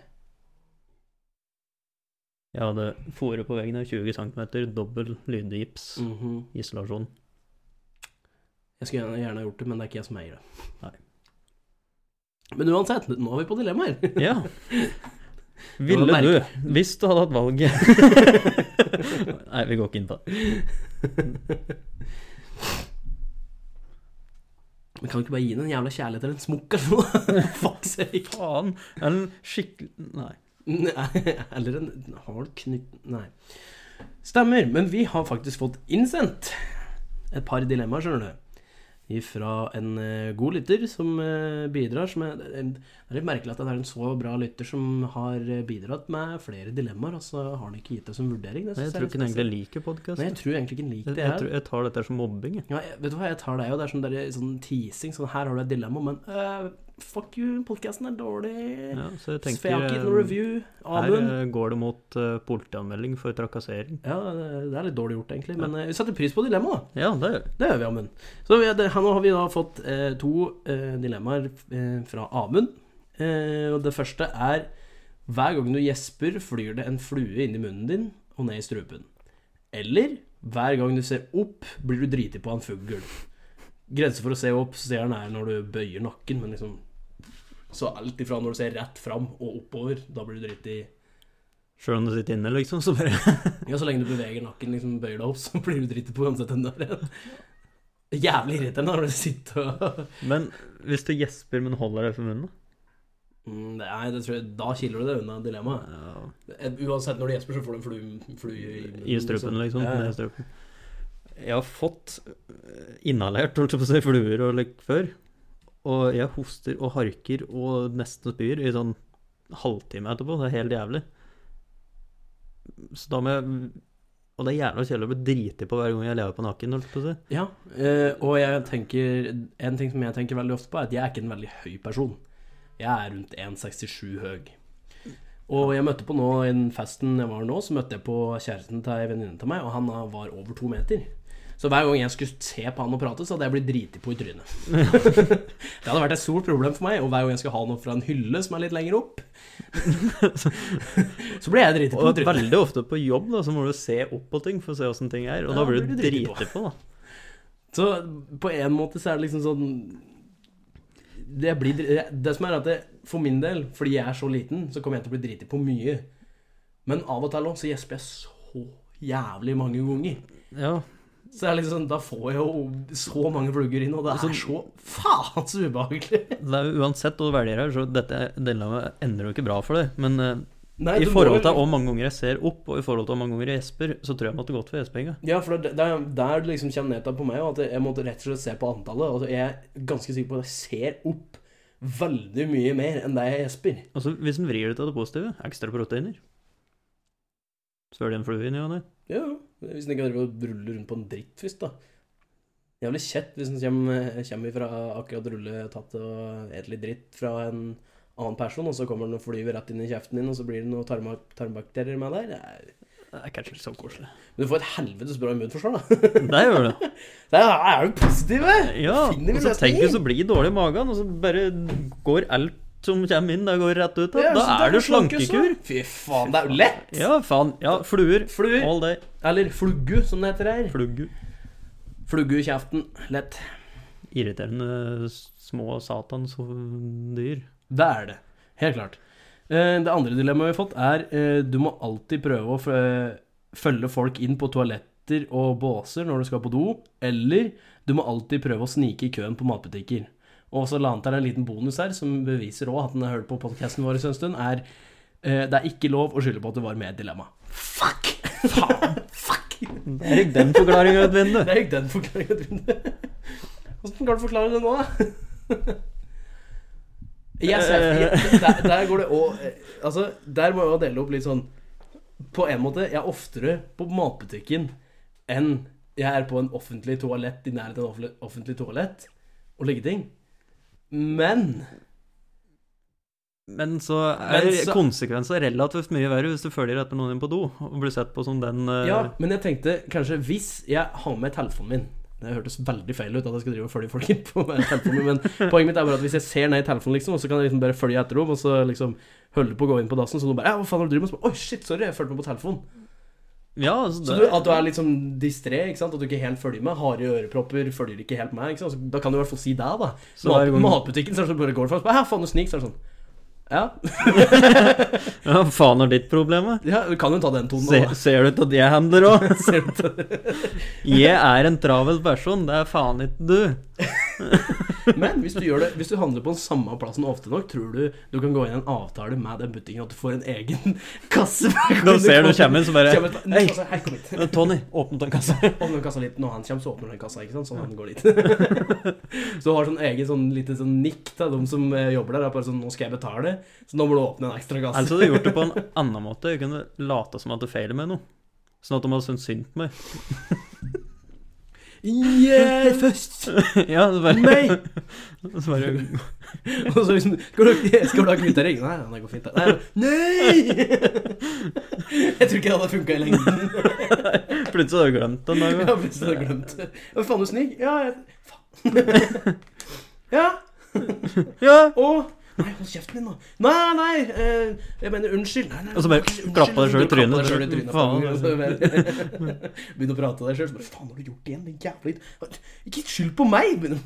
Jeg hadde fòret på veggen her, 20 cm, dobbel lydgips, Mhm. isolasjon. Jeg skulle gjerne, gjerne gjort det, men det er ikke jeg som eier det. Nei. Men uansett, nå er vi på dilemmaer. Ja. Ville du, hvis du hadde hatt valget Nei, vi går ikke inn på det. Men kan du ikke bare gi den en jævla kjærlighet eller en smokk eller noe? Fuck sake. Faen. En skikkelig Nei. Nei, eller en hard knytt Nei. Stemmer, men vi har faktisk fått innsendt et par dilemmaer, skjønner du. Fra en eh, god lytter som eh, bidrar. Som er, det er litt merkelig at det er en så bra lytter som har eh, bidratt med flere dilemmaer, og så har han ikke gitt det som vurdering. Det Nei, jeg tror ikke han egentlig liker podkasten. jeg tror egentlig ikke han liker det jeg, her. tror- jeg tar dette som mobbing. Ja, vet du hva, jeg tar deg jo. Det er som der, sånn teasing. Sånn, her har du et dilemma, men øh, fuck you, podkasten er dårlig. Ja, så jeg tenker gitt noen eh, review? Her Amund? eh, går det mot uh, politianmelding for trakassering. Ja, det er litt dårlig gjort, egentlig. Men ja. vi setter pris på dilemmaet, da. Ja, det gjør Det gjør vi, Amund. Så vi, det, her nå har vi da fått eh, to eh, dilemmaer eh, fra Amund. Og det første er Hver gang du gjesper, flyr det en flue inn i munnen din og ned i strupen. Eller hver gang du ser opp, blir du driti på av en fugl. Grense for å se opp ser den er når du bøyer nakken, men liksom Så alt ifra når du ser rett fram og oppover, da blir du driti Sjøl om du sitter inne, liksom, så bare Ja, så lenge du beveger nakken, liksom bøyer deg opp, så blir du driti på uansett den der. Jævlig irriterende når du sitter og Men hvis du gjesper, men holder deg for munnen? Mm, Nei, det tror jeg, da kiler du deg unna dilemmaet. Ja, Eh, Uansett, når du gjesper, så får du en flue, flue i. I strupen, liksom. Ja, ja. i. Jeg har fått eh, inhalert holdt jeg på å si, fluer og lik før. Og jeg hoster og harker og nesten spyr i sånn halvtime etterpå. Det er helt jævlig. Så da må jeg Og det er jævla kjedelig å bli driti på hver gang jeg lever på naken. på si. Ja, eh, og jeg tenker En ting som jeg tenker veldig ofte på, er at jeg er ikke en veldig høy person. Jeg er rundt 1,67 høy. Og jeg møtte på nå i den festen jeg var nå, så møtte jeg på kjæresten til ei venninne til meg, og han var over to meter. Så hver gang jeg skulle se på han og prate, så hadde jeg blitt driti på i trynet. det hadde vært et stort problem for meg, og hver gang jeg skulle ha noe fra en hylle som er litt lenger opp, så ble jeg driti på Og i trynet. veldig ofte på jobb da, så må du se opp på ting for å se åssen ting er. Og Ja, da blir du driti på. på, da. Så på en måte så er det liksom sånn Det, blir, det som er at det, for min del, fordi jeg er så liten, så kommer jeg til å bli driti på mye. Men av og til også, så gjesper jeg så jævlig mange ganger. Ja, Så det er liksom, da får jeg jo så mange flugger inn, og det er så faen så ubehagelig. det er jo Uansett hva du velger her, så dette ender jo ikke bra for deg. Men eh, Nei, i forhold til hvor mange ganger jeg ser opp, og i forhold til hvor mange ganger jeg gjesper, så tror jeg jeg måtte gått for gjespinga. Ja, for det, det er der det liksom kommer ned til på meg, og at jeg måtte rett og slett se på antallet. Og jeg er ganske sikker på at jeg ser opp veldig mye mer enn det jeg gjesper. Altså, hvis en vrir det til det positive, ekstra proteiner Svør det en flue inn i og ne? Ja, hvis den ikke driver og ruller rundt på en dritt først, da. Jævlig kjett hvis den kommer, kommer fra akkurat rulle tatt og spiser litt dritt fra en annen person, og så kommer den og flyver rett inn i kjeften din, og så blir det noen tarm tarmbakterier med der. Det er- Det er kanskje ikke så koselig. Men du får et helvetes bra immunforsvar, da. Det gjør det. Det er, jo positive! Ja, og så tenk du hvis du blir dårlig i magen, og så bare går alt som kommer inn, det går rett ut. Da, Ja, da er det slankekur. Fy faen, det er jo lett! Ja, faen. Ja, fluer. Fluer. All day. Eller fluggu, som det heter her. Fluggu. Fluggu i kjeften. Lett. Irriterende små satans dyr. Det er det. Helt klart. Eh, Det andre dilemmaet vi har fått, er eh, du må alltid prøve å følge folk inn på toaletter og båser når du skal på do, eller du må alltid prøve å snike i køen på matbutikker. Og så la han til en liten bonus her, som beviser òg at han har hørt på podkasten vår en stund, er eh, det er ikke lov å skylde på at du var med i dilemma. Fuck! Faen! Fuck! Der gikk den forklaringa ut vinduet. Det er ikke den forklaringa du Hvordan kan du forklare det nå, da? Yes, jeg, der, der går det òg Altså, der må jeg jo dele opp litt sånn På en måte, jeg er oftere på matbutikken enn jeg er på en offentlig toalett i nærheten av en offentlig, offentlig toalett og legge ting. Men Men så er Men så- konsekvenser relativt mye verre hvis du følger etter noen inn på do og blir sett på som den uh... Ja, men jeg tenkte kanskje hvis jeg har med telefonen min Det hørtes veldig feil ut at jeg skal drive og følge folk inn på med telefonen min, men poenget mitt er bare at hvis jeg ser ned i telefonen, liksom, og så kan jeg liksom bare følge etter dem, og så liksom holder på å gå inn på dassen, så de bare Ja, hva faen har du drevet med? Oi, shit, sorry, jeg fulgte med på telefonen. Ja, altså, Så du, at du er litt sånn distré, ikke sant? At du ikke helt følger med. Harde ørepropper følger ikke helt med. ikke sant? Så da kan du i hvert fall si det, da. Så Mat, gang- Matbutikken, så er det sånn bare går det fra. Ja, faen, du snik, så er det sånn. Ja, ja, faen er ditt problem, da? ja du kan jo ta den tonen. Se, ser du til at jeg handler òg? Jeg er en travel person, det er faen ikke du. Men hvis du, det, hvis du handler på den samme plassen ofte nok, tror du du kan gå inn i en avtale med den butikken at du får en egen kasse? Da ser du kommer så bare Hei, altså. Tony, åpne den kassa. Åpne den kassa litt Når han kommer, så åpner den kassa, ikke sant? Sånn han går dit. så du har sånn egen sånn lite sånn nikk til de som eh, jobber der. Er bare sånn Nå skal jeg betale, så nå må du åpne en ekstra kasse. Altså, du har gjort det på en annen måte. Jeg kunne late som at det feiler med noe. Sånn at de hadde syntes synd på meg. Yeah, først! ja, det bare, Meg! så bare Og så Skal du, skal du ha kvittering? Nei, det går fint. Nei! Nei! Jeg tror ikke det hadde funka i lengden. Plutselig hadde du glemt den dagen. har plutselig glemt det. Hva faen, du snik? Ja, jeg Faen. Ja. Ja! Å! Nei, hold kjeften din, da. Nei, nei, eh, jeg mener unnskyld. Nei, nei, Og så bare klappa deg selv i trynet. klappa deg selv i trynet. Faen, og så bare- Begynner å prate deg sjøl. Bare faen, har du gjort det igjen? Din jævla. Ikke skyld på meg! Begynner å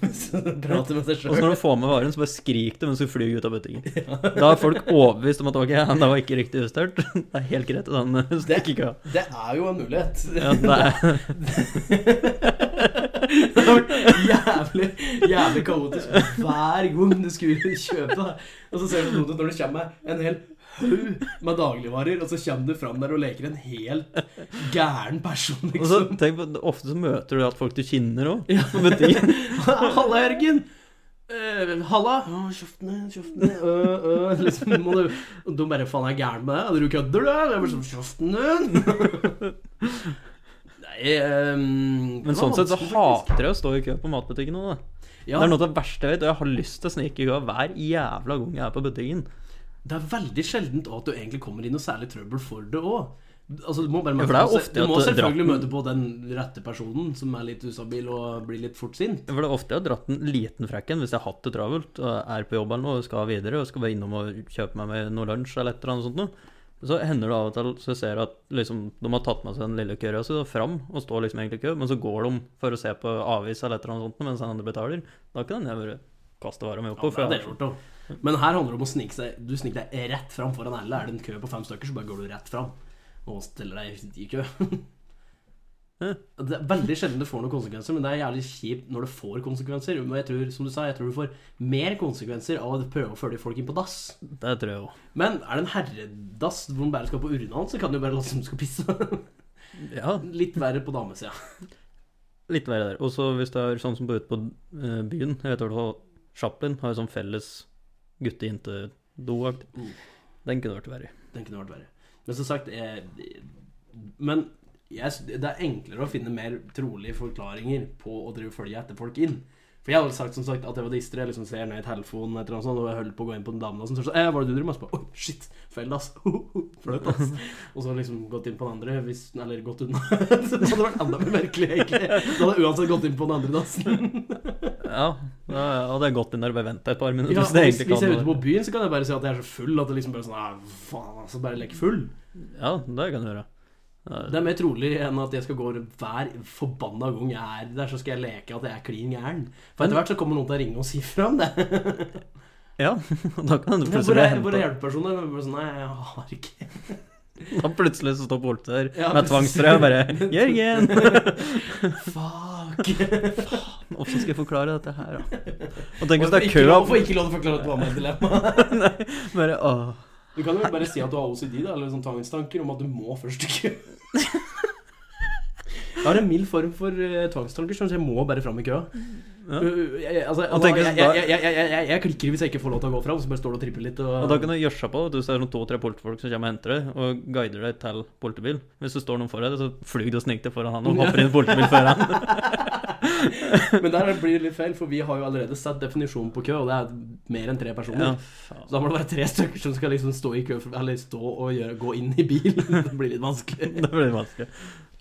prate med seg Og så når du får med varen, så bare skrik det mens du flyr ut av butikken. Da er folk overbevist om at ok, det var ikke riktig justert. Det er helt greit. Den stikker ikke av. Det er jo en mulighet. Ja, det er, jævlig, jævlig kaotisk hver gang du skulle kjøpe. Og så ser du noe når det kommer en hel haug med dagligvarer, og så kommer du fram der og leker en helt gæren person, og så liksom. tenk på, Ofte så møter du at folk du kjenner òg. Ja. Halla, Jørgen! Uh, halla! Å, Kjeften din, kjeften din Uh, øh, liksom, må du, de bare faen er gæren med deg? Du kødder, du? Jeg bare sånn Kjeften din! Nei um, Men sånn sett så hater jeg å stå i kø på matbutikken nå, da. ja, Det er noe av det verste jeg vet, og jeg har lyst til å snike i kø hver jævla gang jeg er på butikken. Det er veldig sjeldent at du egentlig kommer i noe særlig trøbbel for det òg. Altså, du må bare møte- ja, Du må selvfølgelig dratten- møte på den rette personen som er litt ustabil og blir litt fort sint. For det er ofte jeg har dratt en liten frekken hvis jeg har hatt det travelt og er på jobb eller noe og skal videre og skal være innom og kjøpe meg med noe lunsj eller et eller annet sånt noe. Så hender det av og til så ser du at liksom, de har tatt med seg den lille si fram og står liksom egentlig i kø, men så går de for å se på avis eller et eller annet sånt mens den andre betaler. Da kan jeg bare kaste vara mi Ja, oppå. det er gjort, da. Men her handler det om å snike seg Du sniker deg rett fram foran alle. Er det en kø på fem stykker, så bare går du rett fram og stiller deg i kø. Det er veldig sjelden det får noen konsekvenser, men det er jævlig kjipt når det får konsekvenser. Men jeg tror, som du sa, jeg tror du får mer konsekvenser av å prøve å følge folk inn på dass. Det tror jeg også. Men er det en herredass hvor man bare skal på urinalen, så kan du jo bare late som du skal pisse. Ja, Litt verre på damesida. litt verre der. Og så hvis det er sånn som på ute på eh, byen Jeg vet i hvert fall Chaplin har jo sånn felles gutte-jente-do-aktig. Mm. Den kunne vært verre. Den kunne vært verre. Men som sagt jeg, Men jeg, det er enklere å finne mer trolige forklaringer på å drive følge etter folk inn. For jeg hadde sagt som sagt at jeg var distré, liksom ser ned i telefonen etter noe sånt, og jeg holdt på å gå inn på den damen, og sånn, så eh, hva er det du driver med? Så bare, Oi, shit, feil ass. Flaut, ass. Og så liksom gått inn på den andre, hvis, eller gått unna. så det hadde vært enda mer merkelig, egentlig. Da hadde jeg uansett gått inn på den andre dassen. Ja, da hadde jeg gått inn der og bare venta et par minutter. Ja, hvis hvis, hvis jeg er ute på byen, så kan jeg bare si at jeg er så full at det liksom bare sånn ah, Faen, altså, bare lek full. Ja, det kan du gjøre. Det er mer trolig enn at jeg skal gå hver forbanna gang jeg er der, så skal jeg leke at jeg er klin gæren. For etter hvert så kommer noen til å ringe og si fra om det. ja, da kan du plutselig er, hvor er hjelpepersonen? Sånn, Nei, jeg har ikke Da plutselig så står politiet der Ja, med tvangstrøye og bare 'Jørgen!' Fuck! Hvordan skal jeg forklare dette her, da? Og tenk hvis det er kø av hvorfor ikke lov til å forklare at du har med et dilemma? Nei, bare åh. Du kan jo bare si at du har OCD, da, eller sånn tvangstanker om at du må først i kø. Jeg har en mild form for uh, tvangstanker, så jeg må bare fram i køa. Ja. Uh, jeg, altså, Og jeg, jeg, jeg, jeg, jeg, jeg, jeg klikker hvis jeg ikke får lov til å gå fram, så bare står du og tripper litt. Og, Og da kan du gjøre seg på hvis det er noen to-tre politifolk som kommer og henter deg, og guider deg til politibil. Hvis det står noen foran deg, så flyr du og sniker deg foran han og hopper inn i politibil før han. Men der blir det litt feil, for vi har jo allerede sett definisjonen på kø, og det er mer enn tre personer. Ja. Så da må det være tre stykker som skal liksom stå i kø, eller stå og gjøre, gå inn i bil. det blir litt vanskelig. Det blir vanskelig.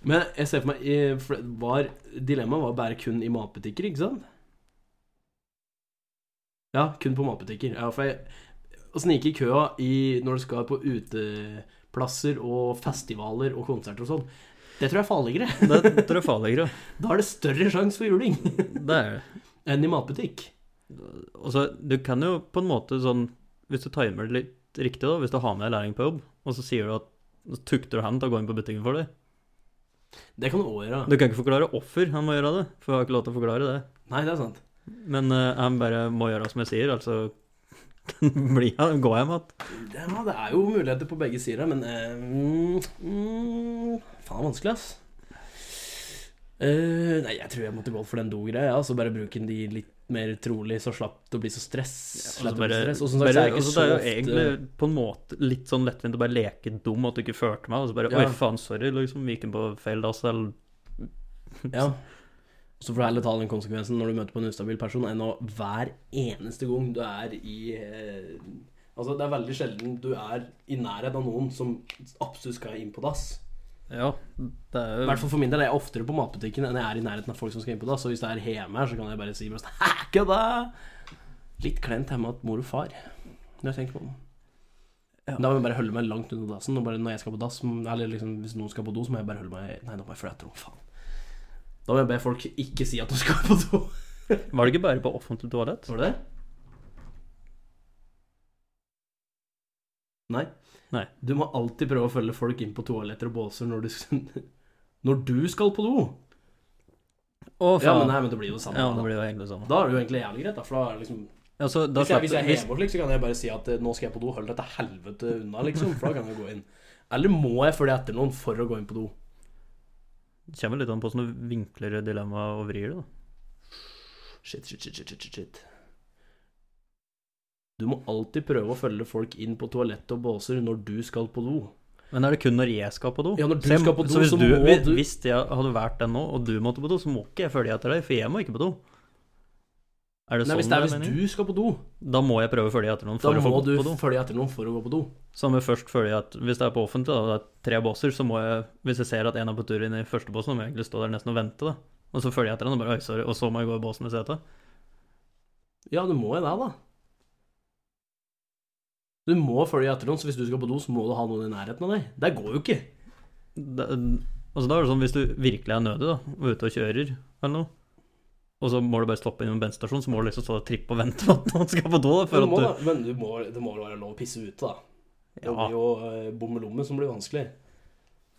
Men jeg ser for meg var, Dilemmaet var bare kun i matbutikker, ikke sant? Ja, kun på matbutikker. Ja, for jeg, å snike i køa i, når du skal på uteplasser og festivaler og konserter og sånn, det tror jeg er farligere. Det tror jeg er farligere. Da er det større sjanse for juling Det er det. enn i matbutikk. Altså, du kan jo på en måte sånn Hvis du timer det litt riktig, da, hvis du har med deg lærling på jobb, og så sier du at så tukter du han til å gå inn på butikken for deg. Det kan du òg gjøre. Du kan ikke forklare offer, han må gjøre det, for jeg har ikke lov til å forklare det. Nei, det er sant. Men uh, han bare må gjøre som jeg sier, altså blir han, går hjem igjen. Ja, det er jo muligheter på begge sider, men uh, mm, mm, Faen, vanskelig, ass. Uh, nei, jeg tror jeg måtte gå for den do-greia. Altså bare bruke de litt mer trolig, så slapp det å bli så stress. Altså slapp å bare, stress. Og som sagt, bare, så er altså, så det er jo ofte egentlig på en måte litt sånn lettvint å bare leke dum at du ikke førte meg, og så bare Ja. Oi, faen, sorry, liksom, vi gikk inn på feil dass, eller Ja. Så får du heller ta den konsekvensen når du møter på en ustabil person, enn å hver eneste gang du er i eh, Altså, det er veldig sjelden du er i nærhet av noen som absolutt skal inn på dass. Ja, det er I hvert fall for min del er jeg oftere på matbutikken enn jeg er i nærheten av folk som skal inn på dass. Så hvis det er hjemme her, så kan jeg bare si bare sånn Hæ, kødda! Litt kleint hjemme at mor og far. Når jeg tenker på det. Ja. Da må jeg bare holde meg langt unna dassen. Og bare når jeg skal på dass, eller liksom hvis noen skal på do, så må jeg bare holde meg Nei, nå må jeg fløte rom, faen. Da må jeg be folk ikke si at de skal på do. Var det ikke bare på offentlig toalett? Var det det? Nei. Nei. Du må alltid prøve å følge folk inn på toaletter og båser når du, når du skal på do. Å, Ja, men, nei, men det blir jo det samme. Ja, det blir jo egentlig samme. Da er det jo egentlig jævlig greit, da. For da er det liksom Ja, så da hvis, jeg, hvis jeg er hjemme og slik, så kan jeg bare si at eh, nå skal jeg på do. Hold deg til helvete unna, liksom. For da kan jeg gå inn. Eller må jeg følge etter noen for å gå inn på do? Det kommer litt an på hvordan du vinkler dilemmaet og vrir det, da. Shit, shit, shit, shit, shit, shit. Du må alltid prøve å følge folk inn på toalett og båser når du skal på do. Men er det kun når jeg skal på do? Ja, når du Så skal på do, så hvis så du, må du- Hvis jeg hadde vært den nå, og du måtte på do, så må ikke jeg følge etter deg, for jeg må ikke på do. Er det Nei, sånn hvis det er hvis meningen? du skal på do, Da må jeg prøve å følge etter noen for å få du på do. følge etter noen for å gå på do. Jeg først følge at Hvis det er på offentlig, da, det er tre båser, så må jeg Hvis jeg ser at en er på tur inn i første båsen, så må jeg egentlig stå der nesten og vente, da. Og så følger jeg etter han og bare Oi, sorry. Og så må jeg gå i båsen ved setet. Ja, du må jo det, da. Du må følge etter noen, så hvis du skal på do, så må du ha noen i nærheten av deg. Det går jo ikke. Det, altså da er det sånn Hvis du virkelig er nødig, da, og er ute og kjører eller noe, og så må du bare stoppe innom en bensinstasjon, så må du liksom stå og trippe og vente på at noen skal på do. Du må, at da, men du må, det må være lov å pisse ute, da. Det Ja. blir jo eh, bommelomme som blir vanskelig.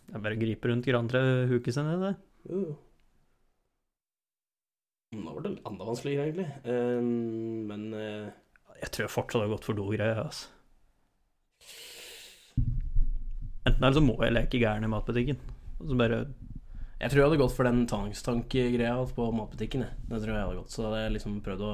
Det er bare å gripe rundt grantrehuket sin, det. Jo, jo. Nå var det enda vanskeligere, egentlig. Eh, men uh... Jeg tror jeg fortsatt har gått for do-greia, altså. Enten eller så må jeg leke gæren i matbutikken. Og så bare jeg tror jeg hadde gått for den tvangstank-greia på matbutikken. Jeg. Det tror jeg jeg hadde gått. Så hadde jeg liksom prøvd å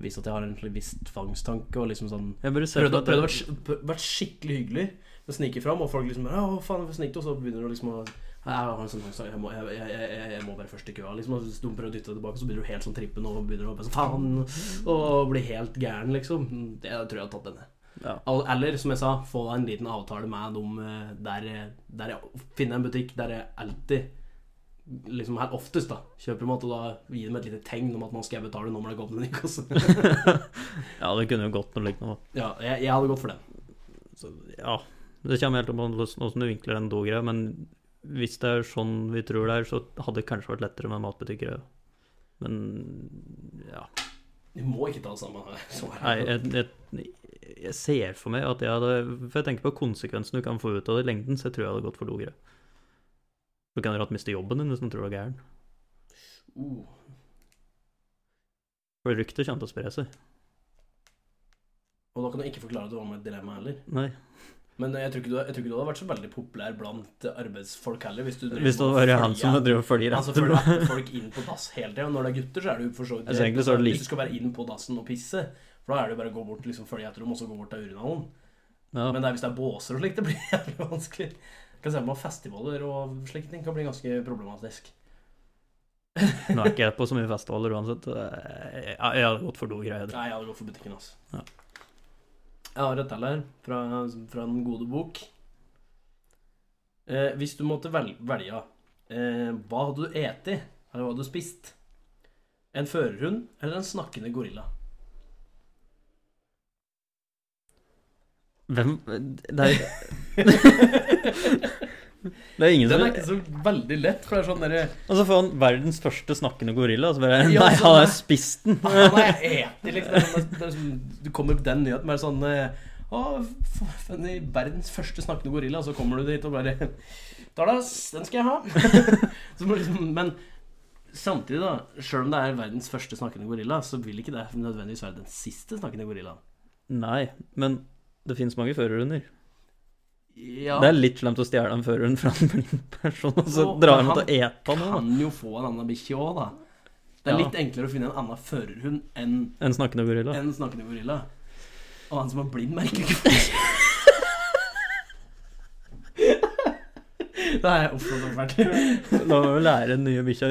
vise at jeg har en viss tvangstanke, og liksom sånn Jeg Prøvd, å- være skikkelig hyggelig. å snike fram, og folk liksom bare, Å, faen, hvorfor snikte du? Og så begynner du liksom å «Nei, Jeg sånn jeg, må- jeg, jeg, jeg, jeg må bare først i køa. Liksom, hvis du prøver å dytte deg tilbake, så begynner du helt sånn trippen og begynner å bare sånn faen Og blir helt gæren, liksom. Det tror jeg hadde tatt denne. Ja. Eller som jeg sa, få deg en liten avtale med dem eh, der, der jeg finner en butikk der jeg alltid Liksom her oftest, da. Kjøper mat, og da gi dem et lite tegn om at nå skal jeg betale når det går på den ja, det kunne jo gått noe lignende. ja, jeg, jeg hadde gått for den. Så, ja. Det kommer helt an på hvordan du vinkler den do-greia, men hvis det er sånn vi tror det er, så hadde det kanskje vært lettere med matbutikker. Men ja. Vi må ikke ta det samme. Nei, jeg, jeg, jeg ser for meg at jeg hadde For jeg tenker på konsekvensen du kan få ut av det i lengden, så jeg tror jeg hadde gått for logere. Du kan rett miste jobben din hvis man tror du er gæren. Uh. For ryktet kommer til å spre seg. Og da kan du ikke forklare at det var med et dilemma heller. Nei. Men jeg tror, du, jeg tror ikke du hadde vært så veldig populær blant arbeidsfolk heller. Hvis du Hvis det hadde vært han som driver og følger Altså etter. følger folk inn på dass hele tida. Når det er gutter, så er det jo for så vidt Altså, Hvis du skal være inn på dassen og pisse, for da er det jo bare å gå bort liksom følge etter dem, og så gå bort til urinalen. Ja. Men det er hvis det er båser og slikt, det blir jævlig vanskelig. Jeg kan se på festivaler og slike ting kan bli ganske problematisk. Nå er ikke jeg på så mye festivaler uansett. Jeg, jeg hadde gått for dogreier. Nei, jeg hadde gått for butikken, altså. Ja. Jeg har et her fra, fra den gode bok. Eh, hvis du måtte vel, velge, eh, hva hadde du eti, eller hva hadde du spist? En førerhund eller en snakkende gorilla? Hvem Det er Det er ingen Den som er ikke så veldig lett, for det er sånn derre Og så får han verdens første snakkende gorilla, og så bare Ja, Nei, sånn, han har spist den. Han liksom. Det er sånn- det er sånn- Du kommer på den nyheten med sånn eh, Å, den er verdens første snakkende gorilla, og så kommer du dit og bare Dallas, den skal jeg ha. så må du liksom, men samtidig, da, sjøl om det er verdens første snakkende gorilla, så vil ikke det nødvendigvis være den siste snakkende gorillaen. Nei, men det finnes mange førerhunder. Ja, Det er litt slemt å stjele en førerhund fra en blind person, og så han han til å ete han òg, kan jo få en annen bikkje òg, da. Det er Ja. litt enklere å finne en annen førerhund enn En snakkende gorilla. en snakkende gorilla. Og han som er blind, merker ikke. Det er ofte så fælt. Da må vi lære den nye bikkja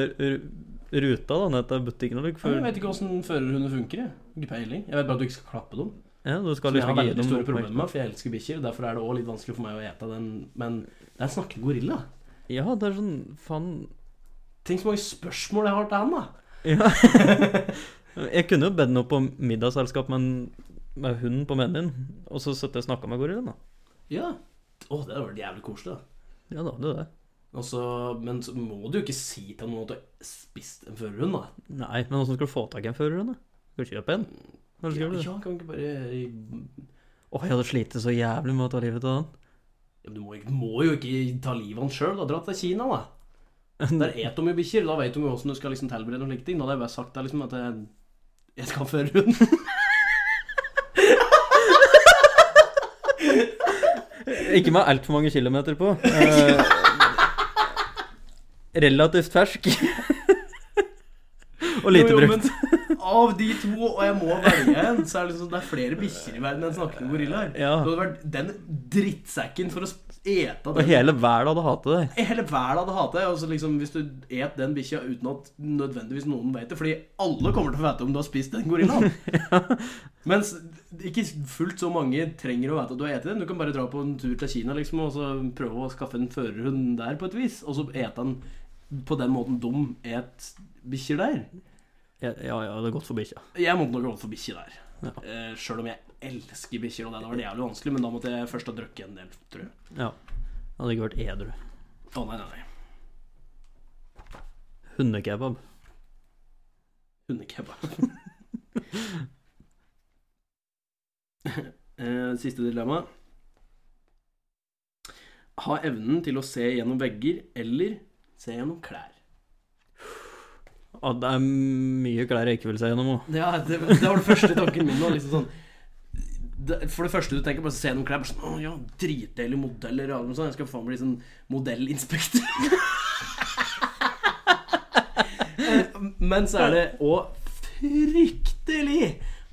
ruta da, ned til butikken. Jeg vet ikke åssen førerhunder funker. Jeg. Ikke peiling. Jeg vet bare at du ikke skal klappe dem. Ja, du skal liksom jeg har veldig store problemer med, for jeg elsker bikkjer. Derfor er det også litt vanskelig for meg å ete den. Men det er en snakkende gorilla. Ja, det er sånn Faen. Tenk så mange spørsmål jeg har til han, da. Ja. jeg kunne jo bedt den opp på middagsselskap med, med hunden på menyen, og så satt jeg og snakka med gorillaen, da. Ja. Å, det hadde vært jævlig koselig, da. Ja da, det er det. Og men så må du jo ikke si til noen at du har spist en førerhund, da. Nei, men åssen skal du få tak i en førerhund? Skal du kjøpe en? Skal Ja, du gjøre? ja, kan vi ikke bare Åh, jeg hadde slitt så jævlig med å ta livet av han. ja, Du må, ikke- må jo ikke ta livet av han sjøl. Dra til Kina, da. Der et de jo bikkjer. Da vet de jo åssen du skal liksom tilberede noen slike ting. Da hadde jeg bare sagt deg liksom at jeg, jeg skal føre førerhund. Ikke med altfor mange kilometer på. Eh, relativt fersk. og lite Jo, jo, brukt. Av de to, og jeg må velge en, så er det liksom det er flere bikkjer i verden enn snakkende gorillaer. Ja. Det hadde vært den drittsekken for å ete Og hele verden hadde hatet deg. Hele verden hadde hatt det. Og så liksom, hvis du et den bikkja uten at nødvendigvis noen vet det Fordi alle kommer til å vite om du har spist den gorillaen. Mens ikke fullt så mange trenger å vite at du har spist den. Du kan bare dra på en tur til Kina liksom, og så prøve å skaffe en førerhund der på et vis. Og så ete den på den måten de et bikkjer der. Ja, ja, jeg er godt for bikkja. Jeg måtte nok gått for bikkje der. Ja. Eh, Sjøl om jeg elsker bikkjer, og det hadde vært jævlig vanskelig, men da måtte jeg først ha drukket en del, tror jeg. Ja. Jeg hadde ikke vært edru. Å nei, nei, nei. Hundekebab. Hundekebab. Eh, Siste dilemma. Ha evnen til å se gjennom vegger eller se gjennom klær. Ja, det er mye klær jeg ikke vil se gjennom òg. Ja, det, det var det første tanken min nå. Liksom sånn For det første du tenker på, å se gjennom klær sånn, Å ja, dritdeilige modeller og alt sånt. Jeg skal faen bli sånn modellinspektør. Men så er det òg fryktelig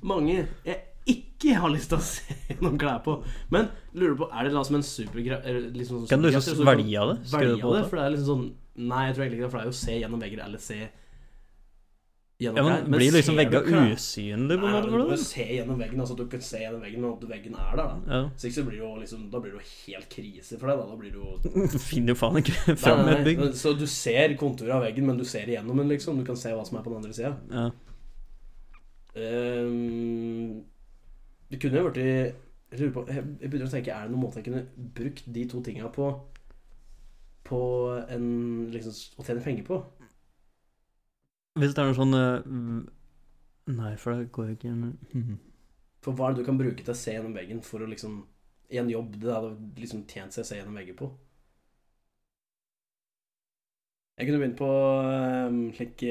mange jeg ikke har lyst til å se gjennom klær på. Men lurer på, er det noe som en superkraft liksom sånn Kan du liksom svelge av det? Velge av det, det? for det er liksom sånn Nei, jeg tror egentlig ikke det, for det er jo å se gjennom vegger eller se gjennom Ja, men Blir liksom vegga usynlig på en måte? du må se gjennom veggen, altså du kan se gjennom veggen, men at veggen er der, da. Ja. Så ikke så blir det jo liksom Da blir det jo helt krise for deg, da. Da blir det jo Du finner jo faen ikke fram et bygg. Så du ser konturet av veggen, men du ser igjennom den, liksom. Du kan se hva som er på den andre sida. Ja. Um, det kunne jo blitt Jeg jeg begynner å tenke Er det noen måte jeg kunne brukt de to tinga på På en liksom Å tjene penger på? Hvis det er noe sånn eh, Nei, for det går jo ikke Mhm. For hva er det du kan bruke til å se gjennom veggen for å liksom I en jobb det hadde liksom tjent seg å se gjennom vegger på? Jeg kunne begynt på um, slik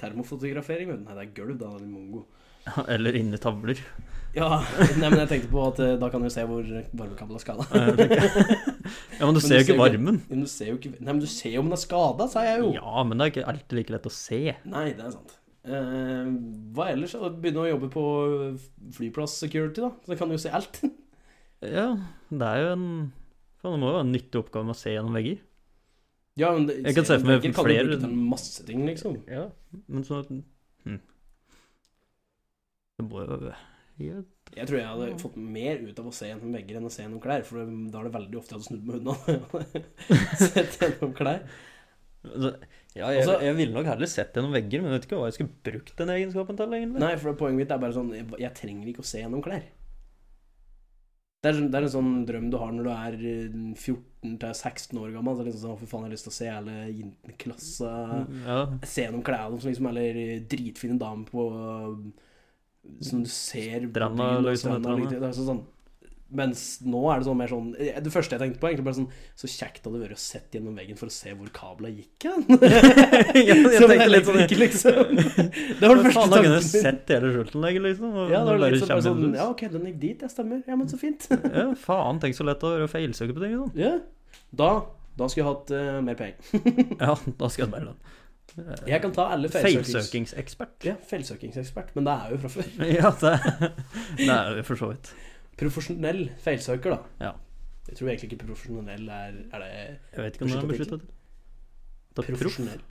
termofotografering. Nei, det er gulv, da. Det er mongo. Eller inni tavler. Ja, nei, men jeg tenkte på at eh, da kan du se hvor varmekabelen er skada. Ja, men du ser jo ikke varmen. Men du ser jo ikke Nei, men du ser jo om den er skada, sa jeg jo. Ja, men det er ikke alltid like lett å se. Nei, det er sant. Eh, hva ellers? da? Begynne å jobbe på flyplass security, da. Så kan du jo se alt. Ja, det er jo en Faen, det må jo være en nyttig oppgave med å se gjennom vegger. Ja, men det, Jeg kan se for meg vegger kan du flere- bruke til masse ting, liksom. Ja, men så hm. Det må jo. Jeg tror jeg hadde fått mer ut av å se gjennom vegger enn å se gjennom klær, for da er det veldig ofte jeg hadde snudd meg unna. Sett gjennom klær. Altså, ja, jeg, Også, jeg ville nok heller sett gjennom vegger, men jeg vet ikke hva jeg skulle brukt den egenskapen til, egentlig. Nei, for poenget mitt er bare sånn Jeg, jeg trenger ikke å se gjennom klær. Det er, sånn- det er en sånn drøm du har når du er eh, 14 til 16 år gammel. Så liksom sånn, for faen, jeg har lyst til å se hele jentene i klassa Ja, Se gjennom klærne deres, liksom, eller eh, dritfine damer på Som du ser Stranda, byen og liksom, stranda, liksom. Det er sånn, sånn mens nå er det sånn mer sånn eh, Det første jeg tenkte på, egentlig bare sånn Så kjekt hadde det vært å sett gjennom veggen for å se hvor kabla gikk hen. Ja, jeg tenkte litt sånn- ikke, liksom. Det var den første tanken. da kunne du sett hele Schultenlegget, liksom. Ja, det var litt sånn, sånn. Ja, ok, den gikk dit, jeg stemmer. Ja, men så fint. Ja, faen, tenk så lett å feilsøke på ting. Sånn. Ja. Da, da skulle jeg hatt uh, mer penger. Ja, da skulle jeg hatt mer la Jeg kan ta alle feilsøkings... Feilsøkingsekspert. Ja, feilsøkingsekspert, men det er jo fra før. Ja, det, det er jo for så vidt. Profesjonell feilsøker, da. Ja. Jeg tror egentlig ikke profesjonell er Er det Jeg vet ikke om det er Beskyttet til Det er profesjonell?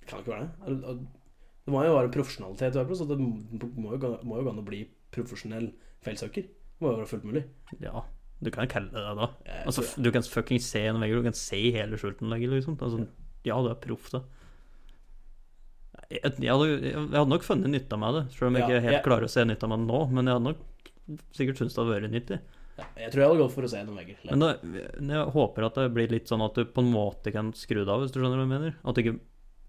Det kan ikke være det. Det- må jo være en profesjonalitet så det må jo må jo gå an å bli profesjonell feilsøker. Det må jo være fullt mulig. Ja, du kan kalle det det, da. Altså, du kan fucking se gjennom veggen, du kan se hele skjulten. liksom. Altså, ja, du er proff, da. Jeg, jeg, hadde, jeg hadde nok funnet nytte av det, selv om jeg Ja, ikke helt klarer å se nytte av det nå. Men jeg hadde nok sikkert syntes det hadde vært nyttig. ja, jeg tror jeg hadde gått for å se noen vegger. Men da, jeg håper at det blir litt sånn at du på en måte kan skru det av, hvis du skjønner hva jeg mener. At du ikke,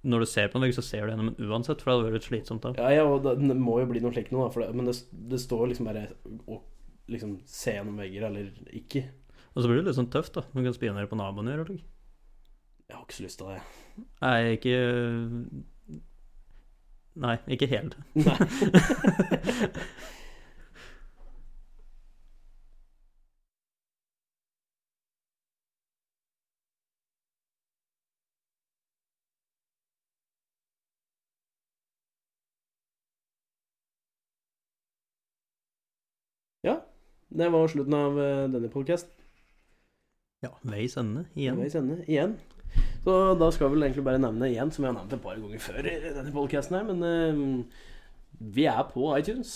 når du ser på en vegg, så ser du gjennom den uansett, for det hadde vært slitsomt da. Ja, ja, og det, må jo bli noe slikt nå, da, men det, det står liksom bare å liksom se gjennom vegger eller ikke. Og så blir det litt sånn tøft, da. Du kan spionere på naboen din. Jeg har ikke så lyst til det. Nei, ikke Nei, ikke helt. Nei. Ja, det var slutten av eh, denne podkasten. Ja, veis ende igjen. Veis ende igjen. Så da skal vi vel egentlig bare nevne igjen, som jeg har nevnt et par ganger før i denne podkasten her, men eh, vi er på iTunes.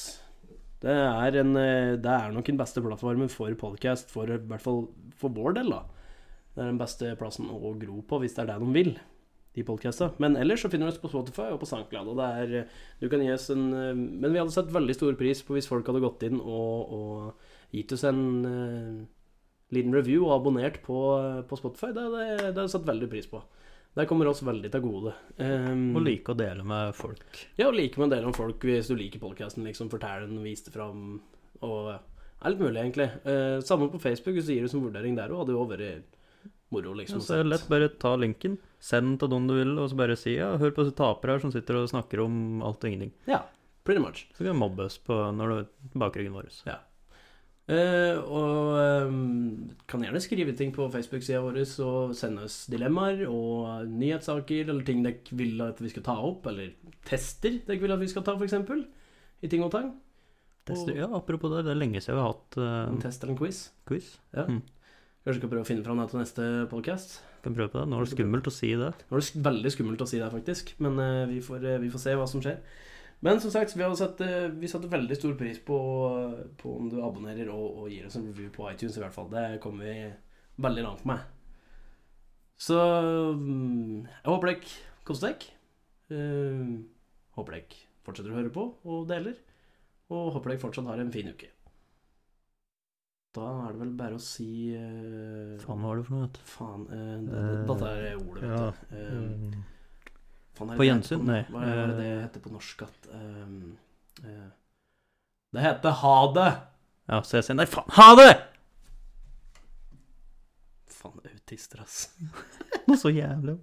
Det er, en, eh, det er nok den beste plattformen for podcast, for, i hvert fall for vår del, da. Det er den beste plassen å gro på, hvis det er det de vil, de podcasta. Men ellers så finner du oss på Spotify og på SoundCloud, og er Du kan gi oss en eh, Men vi hadde satt veldig stor pris på hvis folk hadde gått inn og, og gitt oss en eh, liten review og abonnert på, på Spotify. Det har jeg satt veldig pris på. Det kommer oss veldig til gode. Um, Og like å dele med folk. Ja, og like med å dele med folk hvis du liker podkasten. Liksom, Fortell den, vis det fram. Og ja, litt mulig, egentlig. Uh, samme på Facebook, hvis du gir det som vurdering der òg, hadde jo vært moro, liksom. så er det lett, bare ta linken, send den til noen du vil, og så bare si ja, hør på tapere her som sitter og snakker om alt og ingenting. Ja, pretty much. Så kan du mobbe oss på når du er bakryggen vår. Eh, og um, kan gjerne skrive ting på Facebook-sida vår og sende oss dilemmaer og nyhetssaker eller ting dere vil at vi skal ta opp, eller tester dere vil at vi skal ta, f.eks. I ting og tang. Tester, ja, apropos det, det er lenge siden vi har hatt En uh, test eller en quiz. quiz. Ja. Mm. Kanskje skal prøve å finne fram det til neste podcast. Kan prøve på det. Nå er det skummelt å si det. Nå er det veldig skummelt å si det, faktisk, men uh, vi, får, vi får se hva som skjer. Men som sagt, vi, har satt, eh, vi satte veldig stor pris på, på om du abonnerer og, og gir oss en review på iTunes, i hvert fall. Det kommer vi veldig langt med. Så mm, jeg håper dere koser dere. Eh, håper dere fortsetter å høre på og deler. Og håper dere fortsatt har en fin uke. Da er det vel bare å si uh, Faen, hva var det for noe? Faen, uh, det, det, dette er ordet, vet du. Ja. Mm. Fan, på gjensyn, Nei. Hva er det det eh. heter på norsk at um, uh, Det heter Ha det! Ja, så jeg sier nei, faen. Ha det! Faen, autister, ass. Noe så jævlig.